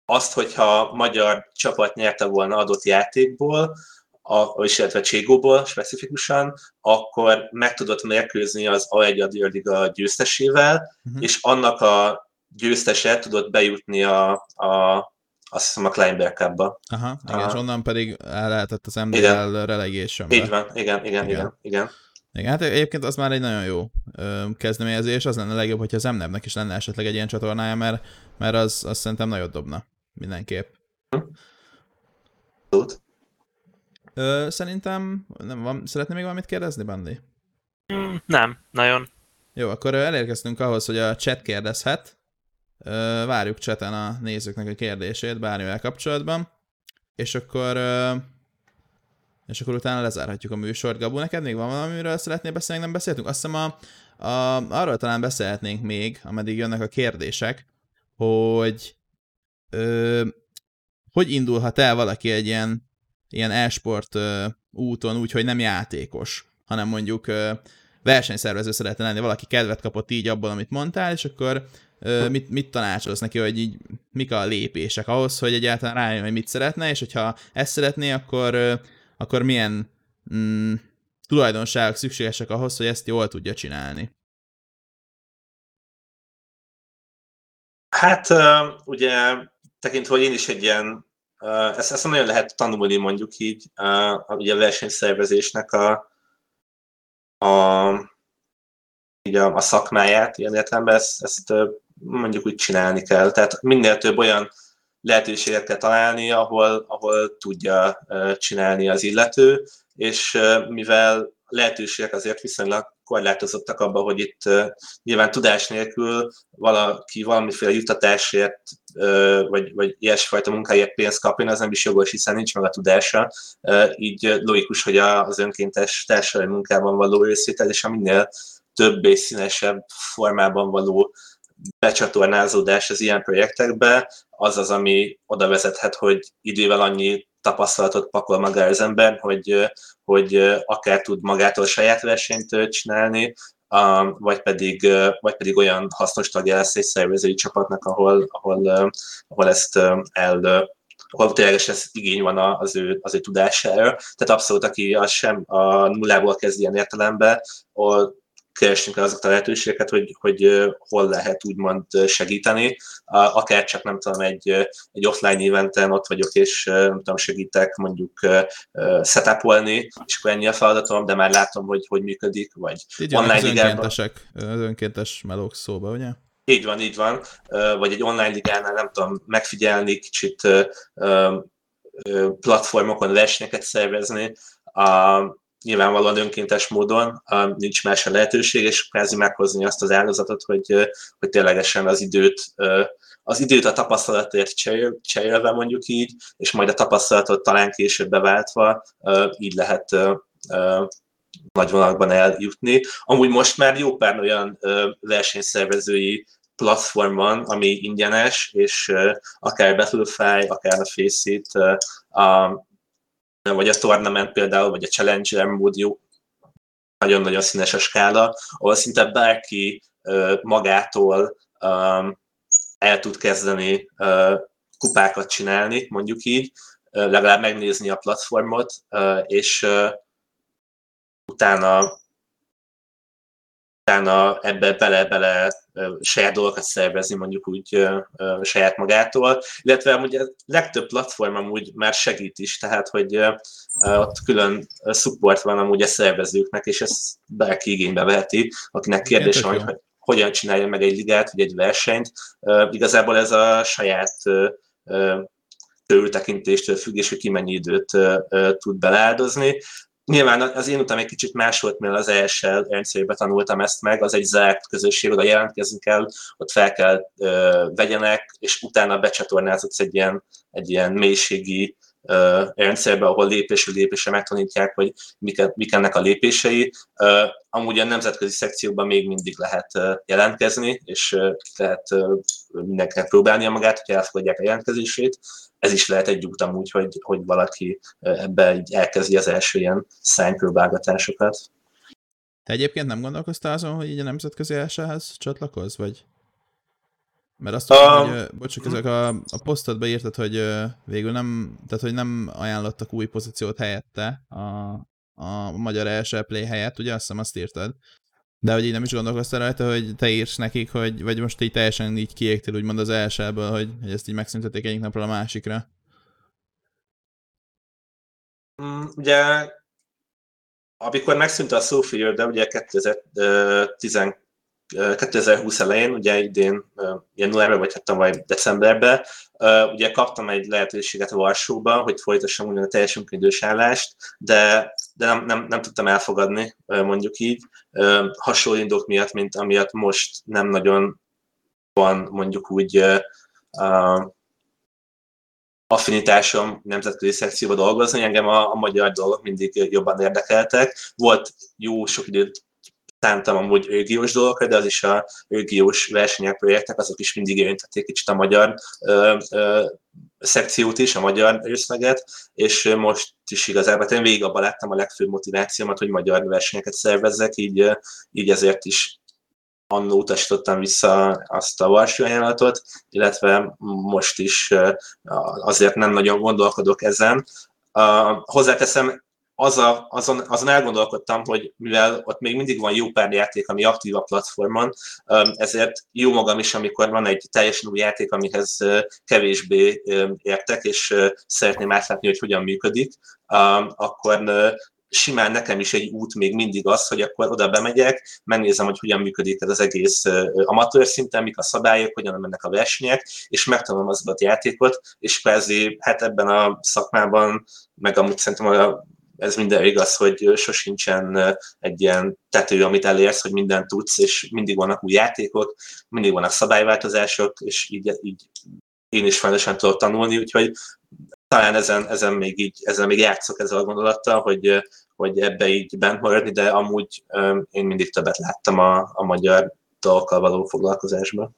azt, hogyha magyar csapat nyerte volna adott játékból, a, és illetve Cségóból specifikusan, akkor meg tudott mérkőzni az A1 Adria Liga győztesével, uh-huh. és annak a győztese tudott bejutni a, a azt hiszem a Kleinberg Cup-ba. Aha, igen, Aha. és onnan pedig el lehetett az MDL igen. relegation Így van, igen, igen, igen, igen. igen. Igen, hát egyébként az már egy nagyon jó ö, kezdeményezés, az lenne legjobb, hogyha az MNEV-nek is lenne esetleg egy ilyen csatornája, mert, mert az, az szerintem nagyot dobna mindenképp. Hm. Ö, szerintem nem van, szeretné még valamit kérdezni, Bandi? Mm, nem, nagyon. Jó, akkor elérkeztünk ahhoz, hogy a chat kérdezhet. Ö, várjuk chaten a nézőknek a kérdését bármivel kapcsolatban. És akkor és akkor utána lezárhatjuk a műsort. Gabu, neked még van valamiről szeretnél beszélni, nem beszéltünk? Azt hiszem a, a, arról talán beszélhetnénk még, ameddig jönnek a kérdések, hogy ö, hogy indulhat el valaki egy ilyen ilyen e-sport úton úgy, hogy nem játékos, hanem mondjuk versenyszervező szeretne lenni, valaki kedvet kapott így abból, amit mondtál, és akkor mit, mit tanácsolsz neki, hogy így mik a lépések ahhoz, hogy egyáltalán rájön, hogy mit szeretne, és hogyha ezt szeretné, akkor, akkor milyen mm, tulajdonságok szükségesek ahhoz, hogy ezt jól tudja csinálni? Hát ugye tekintve, hogy én is egy ilyen ezt, ezt nagyon lehet tanulni mondjuk így ugye a versenyszervezésnek a, a, így a, a szakmáját, ilyen értelemben ezt, ezt mondjuk úgy csinálni kell. Tehát minél több olyan lehetőséget kell találni, ahol, ahol tudja csinálni az illető, és mivel lehetőségek azért viszonylag korlátozottak abba, hogy itt nyilván tudás nélkül valaki valamiféle jutatásért, uh, vagy, vagy ilyesfajta munkáért pénzt kapjon, az nem is jogos, hiszen nincs meg a tudása. Így logikus, hogy az önkéntes társadalmi munkában való részvétel, és a minél több és színesebb formában való becsatornázódás az ilyen projektekbe, az az, ami oda vezethet, hogy idővel annyi tapasztalatot pakol magára az ember, hogy, hogy akár tud magától saját versenyt csinálni, vagy pedig, vagy pedig olyan hasznos tagja lesz egy szervezői csapatnak, ahol, ahol, ahol ezt el ahol tényleg ez igény van az ő, az ő tudására. Tehát abszolút, aki az sem a nullából kezd ilyen értelemben, keresünk el azokat a lehetőségeket, hogy, hogy hol lehet úgymond segíteni, akár csak nem tudom, egy, egy offline eventen ott vagyok, és nem tudom, segítek mondjuk setupolni, és akkor ennyi a feladatom, de már látom, hogy hogy működik, vagy Így online az önkéntesek, az önkéntes melók szóba, ugye? Így van, így van. Vagy egy online ligánál nem tudom megfigyelni, kicsit platformokon versenyeket szervezni nyilvánvalóan önkéntes módon nincs más a lehetőség, és kvázi meghozni azt az áldozatot, hogy, hogy ténylegesen az időt, az időt a tapasztalatért cserélve mondjuk így, és majd a tapasztalatot talán később beváltva így lehet nagy vonalakban eljutni. Amúgy most már jó pár olyan versenyszervezői platform van, ami ingyenes, és akár Battlefy, akár a Faceit, vagy a tournament például, vagy a Challenger mód jó, nagyon-nagyon színes a skála, ahol szinte bárki magától el tud kezdeni kupákat csinálni, mondjuk így, legalább megnézni a platformot, és utána utána ebbe bele-bele saját dolgokat szervezni mondjuk úgy saját magától, illetve amúgy a legtöbb platform amúgy már segít is, tehát hogy ott külön support van amúgy a szervezőknek, és ezt bárki igénybe veheti, akinek kérdése van, hogy hogyan csinálja meg egy ligát, vagy egy versenyt. Igazából ez a saját körültekintéstől függ, és hogy ki mennyi időt tud beleáldozni. Nyilván az én utam egy kicsit más volt, mert az ESL rendszerében tanultam ezt meg, az egy zárt közösség, oda jelentkezünk el, ott fel kell ö, vegyenek, és utána becsatornázhatsz egy ilyen, egy ilyen mélységi ö, rendszerbe, ahol lépésről lépésre megtanítják, hogy mik, mik ennek a lépései. Amúgy a nemzetközi szekcióban még mindig lehet jelentkezni, és lehet mindenkinek próbálnia magát, hogy elfogadják a jelentkezését ez is lehet egy út amúgy, hogy, hogy valaki ebbe így elkezdi az első ilyen szánypróbálgatásokat. Te egyébként nem gondolkoztál azon, hogy így a nemzetközi elsőhez csatlakoz, vagy? Mert azt tudom, um, hogy, bocs, ezek a, a posztodba írtad, hogy végül nem, tehát hogy nem ajánlottak új pozíciót helyette a, a magyar első play helyett, ugye azt hiszem azt írtad. De hogy így nem is gondolkoztál rajta, hogy te írsz nekik, hogy, vagy most így teljesen így kiégtél, úgymond az elsőből, hogy, hogy ezt így megszüntették egyik napról a másikra? Mm, ugye, amikor megszűnt a Sophia, de ugye 2010, 2020 elején, ugye idén januárban, vagy hát tavaly decemberben, ugye kaptam egy lehetőséget a Varsóban, hogy folytassam ugyan a teljes munkaidős állást, de, de nem, nem, nem, tudtam elfogadni, mondjuk így, hasonló indok miatt, mint amiatt most nem nagyon van mondjuk úgy affinitásom nemzetközi szekcióba dolgozni, engem a, a magyar dolgok mindig jobban érdekeltek. Volt jó sok időt szántam amúgy régiós dolgokra, de az is a régiós versenyek, projektek, azok is mindig érintették kicsit a magyar ö, ö, szekciót is, a magyar részleget, és most is igazából én végig abban láttam a legfőbb motivációmat, hogy magyar versenyeket szervezzek, így, így ezért is annó utasítottam vissza azt a Varsó ajánlatot, illetve most is azért nem nagyon gondolkodok ezen. hozzáteszem, az azon, azon elgondolkodtam, hogy mivel ott még mindig van jó pár játék, ami aktív a platformon, ezért jó magam is, amikor van egy teljesen új játék, amihez kevésbé értek, és szeretném átlátni, hogy hogyan működik, akkor simán nekem is egy út még mindig az, hogy akkor oda bemegyek, megnézem, hogy hogyan működik ez az egész amatőr szinten, mik a szabályok, hogyan mennek a versenyek, és megtanulom az a játékot, és kvázi hát ebben a szakmában, meg amúgy szerintem a ez minden igaz, hogy sosincsen egy ilyen tető, amit elérsz, hogy mindent tudsz, és mindig vannak új játékok, mindig vannak szabályváltozások, és így, így én is folyamatosan tudok tanulni, úgyhogy talán ezen, ezen még így, ezen még játszok ezzel a gondolattal, hogy, hogy ebbe így bent maradni, de amúgy én mindig többet láttam a, a magyar dolgokkal való foglalkozásban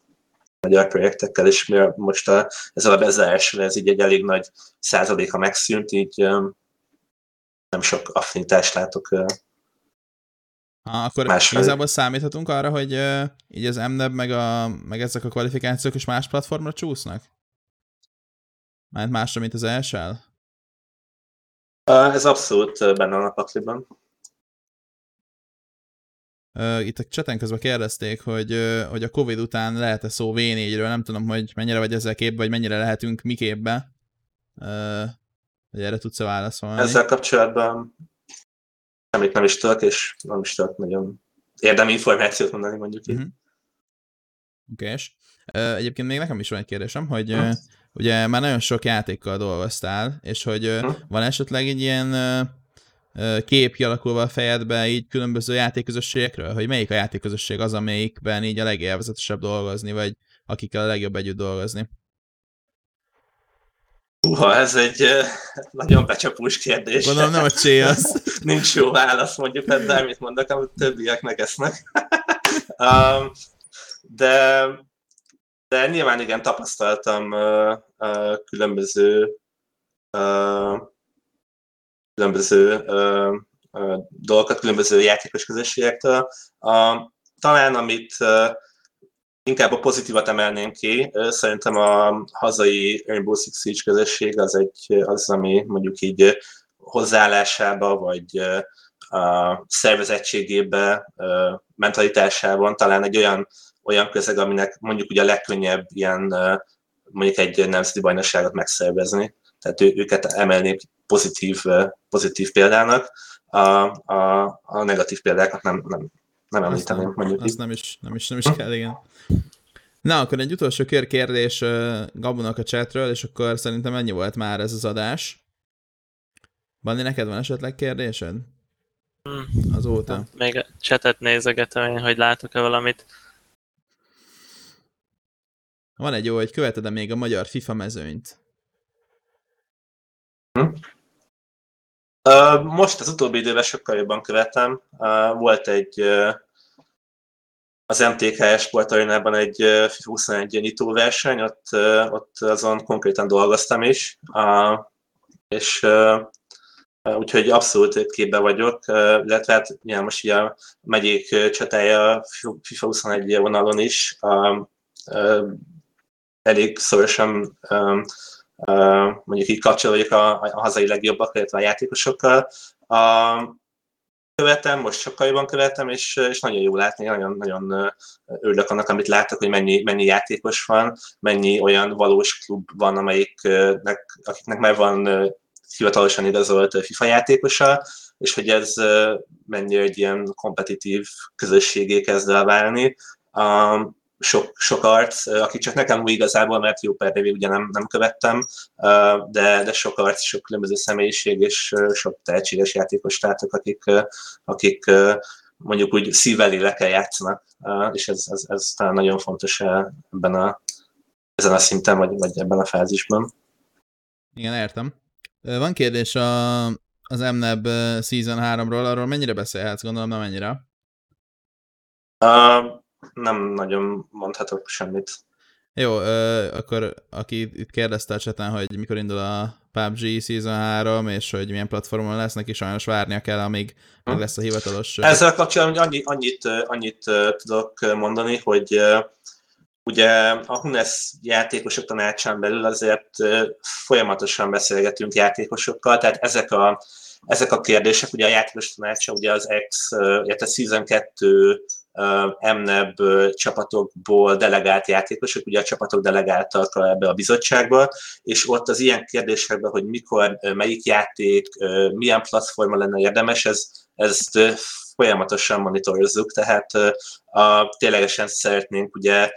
magyar projektekkel, és most a, ezzel a bezárásra ez így egy elég nagy százaléka megszűnt, így nem sok affinitást látok Ha, akkor másfél. igazából számíthatunk arra, hogy uh, így az MNEB meg, a, meg ezek a kvalifikációk is más platformra csúsznak? Mert másra, mint az ESL? Uh, ez abszolút benne van a pakliban. Uh, itt a cseten közben kérdezték, hogy, uh, hogy a Covid után lehet-e szó V4-ről, nem tudom, hogy mennyire vagy ezzel képbe, vagy mennyire lehetünk mi képbe. Uh, hogy erre tudsz-e válaszolni? Ezzel kapcsolatban semmit nem is tudok, és nem is tudok nagyon érdemi információt mondani, mondjuk így. Uh-huh. Oké, uh, egyébként még nekem is van egy kérdésem, hogy uh, ugye már nagyon sok játékkal dolgoztál, és hogy uh, van esetleg egy ilyen kép kialakulva a fejedbe így különböző játékközösségekről, hogy melyik a játékközösség az, amelyikben így a legélvezetesebb dolgozni, vagy akikkel a legjobb együtt dolgozni? Uha, ez egy nagyon becsapós kérdés. Gondolom nem a csé az. Nincs jó válasz, mondjuk, hát bármit mondok, amit többiek megesznek. um, de, de nyilván igen, tapasztaltam uh, uh, különböző uh, különböző uh, uh, dolgokat, különböző játékos közösségektől. Uh, talán amit uh, inkább a pozitívat emelném ki. Szerintem a hazai Rainbow Six Siege közösség az egy, az, ami mondjuk így hozzáállásába, vagy a szervezettségébe, mentalitásában talán egy olyan, olyan közeg, aminek mondjuk ugye a legkönnyebb ilyen mondjuk egy nemzeti bajnokságot megszervezni. Tehát ő, őket emelnék pozitív, pozitív példának, a, a, a negatív példákat nem, nem, nem említeném. Mondjuk azt nem is, nem is, nem is kell, igen. Na, akkor egy utolsó kérdés Gabunak a chatről, és akkor szerintem ennyi volt már ez az adás. Bandi, neked van esetleg kérdésed? Hmm. Azóta. Még a chatet nézegetem én, hogy látok-e valamit. Van egy jó, hogy követed -e még a magyar FIFA mezőnyt? Hm? Most az utóbbi időben sokkal jobban követem. Volt egy az MTK Sport Arenában egy FIFA 21 nyitó verseny, ott, ott azon konkrétan dolgoztam is, és úgyhogy abszolút képbe vagyok, illetve hát ja, most ugye a megyék csatája FIFA 21 vonalon is elég szorosan mondjuk így kapcsolódik a, a hazai legjobbak, illetve a játékosokkal. A, követem, most sokkal jobban követem, és, és nagyon jó látni, nagyon, nagyon örülök annak, amit látok, hogy mennyi, mennyi játékos van, mennyi olyan valós klub van, amelyiknek, akiknek már van hivatalosan igazolt FIFA játékosa, és hogy ez mennyi egy ilyen kompetitív közösségé kezd el válni sok, sok arc, aki csak nekem új igazából, mert jó per ugye nem, nem követtem, de, de sok arc, sok különböző személyiség és sok tehetséges játékos látok, akik, akik mondjuk úgy szívvel lélekkel játszanak, és ez, ez, ez talán nagyon fontos ebben a, ezen a szinten, vagy, vagy ebben a fázisban. Igen, értem. Van kérdés a, az MNEB Season 3-ról, arról mennyire beszélhetsz, gondolom nem mennyire? Uh, nem nagyon mondhatok semmit. Jó, ö, akkor aki itt kérdezte a cseten, hogy mikor indul a PUBG Season 3, és hogy milyen platformon lesz, neki sajnos várnia kell, amíg hm. meg lesz a hivatalos... Ezzel kapcsolatban annyit, annyit, annyit tudok mondani, hogy ugye a Hunes játékosok tanácsán belül azért folyamatosan beszélgetünk játékosokkal, tehát ezek a, ezek a kérdések, ugye a játékos tanácsa, ugye az X, illetve Season 2 MNEB csapatokból delegált játékosok, ugye a csapatok delegáltak ebbe a bizottságba, és ott az ilyen kérdésekben, hogy mikor, melyik játék, milyen platforma lenne érdemes, ez, ezt folyamatosan monitorozzuk, tehát a, ténylegesen szeretnénk ugye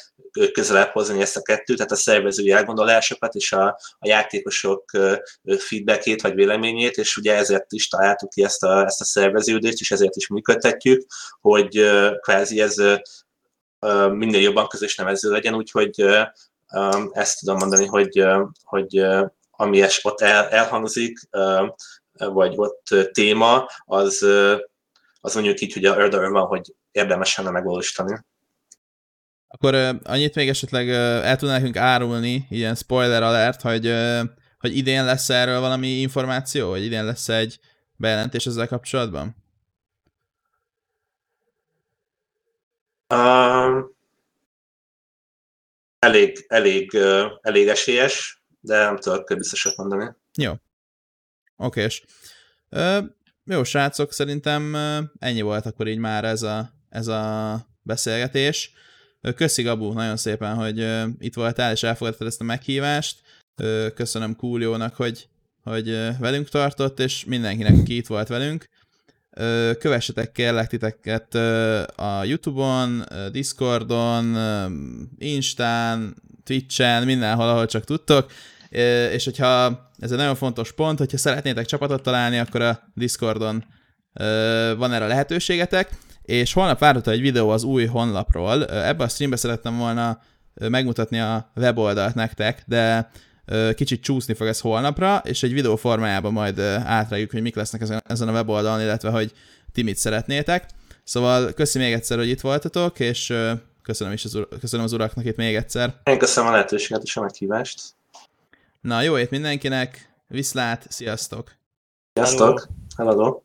közelebb hozni ezt a kettőt, tehát a szervezői elgondolásokat és a, a játékosok feedbackét vagy véleményét, és ugye ezért is találtuk ki ezt a, ezt a szerveződést, és ezért is működtetjük, hogy kvázi ez minél jobban közös nevező legyen, úgyhogy ezt tudom mondani, hogy, hogy ami ott el, elhangzik, vagy ott téma, az, az mondjuk így, hogy a Earth van, hogy érdemes lenne megvalósítani. Akkor uh, annyit még esetleg uh, el tudná nekünk árulni, ilyen spoiler alert, hogy, uh, hogy idén lesz erről valami információ, hogy idén lesz egy bejelentés ezzel kapcsolatban? Uh, elég, elég, uh, elég esélyes, de nem tudok biztosat mondani. Jó. Oké. Uh, jó, srácok, szerintem ennyi volt akkor így már ez a, ez a beszélgetés. Köszi Gabu nagyon szépen, hogy itt voltál és elfogadtad ezt a meghívást. Köszönöm Kúliónak, hogy, hogy velünk tartott, és mindenkinek, aki itt volt velünk. Kövessetek kérlek titeket a Youtube-on, Discordon, Instán, Twitch-en, mindenhol, ahol csak tudtok. És hogyha ez egy nagyon fontos pont, hogyha szeretnétek csapatot találni, akkor a Discordon van erre lehetőségetek és holnap várható egy videó az új honlapról. Ebben a streambe szerettem volna megmutatni a weboldalt nektek, de kicsit csúszni fog ez holnapra, és egy videó formájában majd átrágjuk, hogy mik lesznek ezen a weboldalon, illetve hogy ti mit szeretnétek. Szóval köszi még egyszer, hogy itt voltatok, és köszönöm is az, ur- köszönöm az uraknak itt még egyszer. Én köszönöm a lehetőséget és a meghívást. Na, jó ét mindenkinek, viszlát, sziasztok! Sziasztok! Hello! Hello.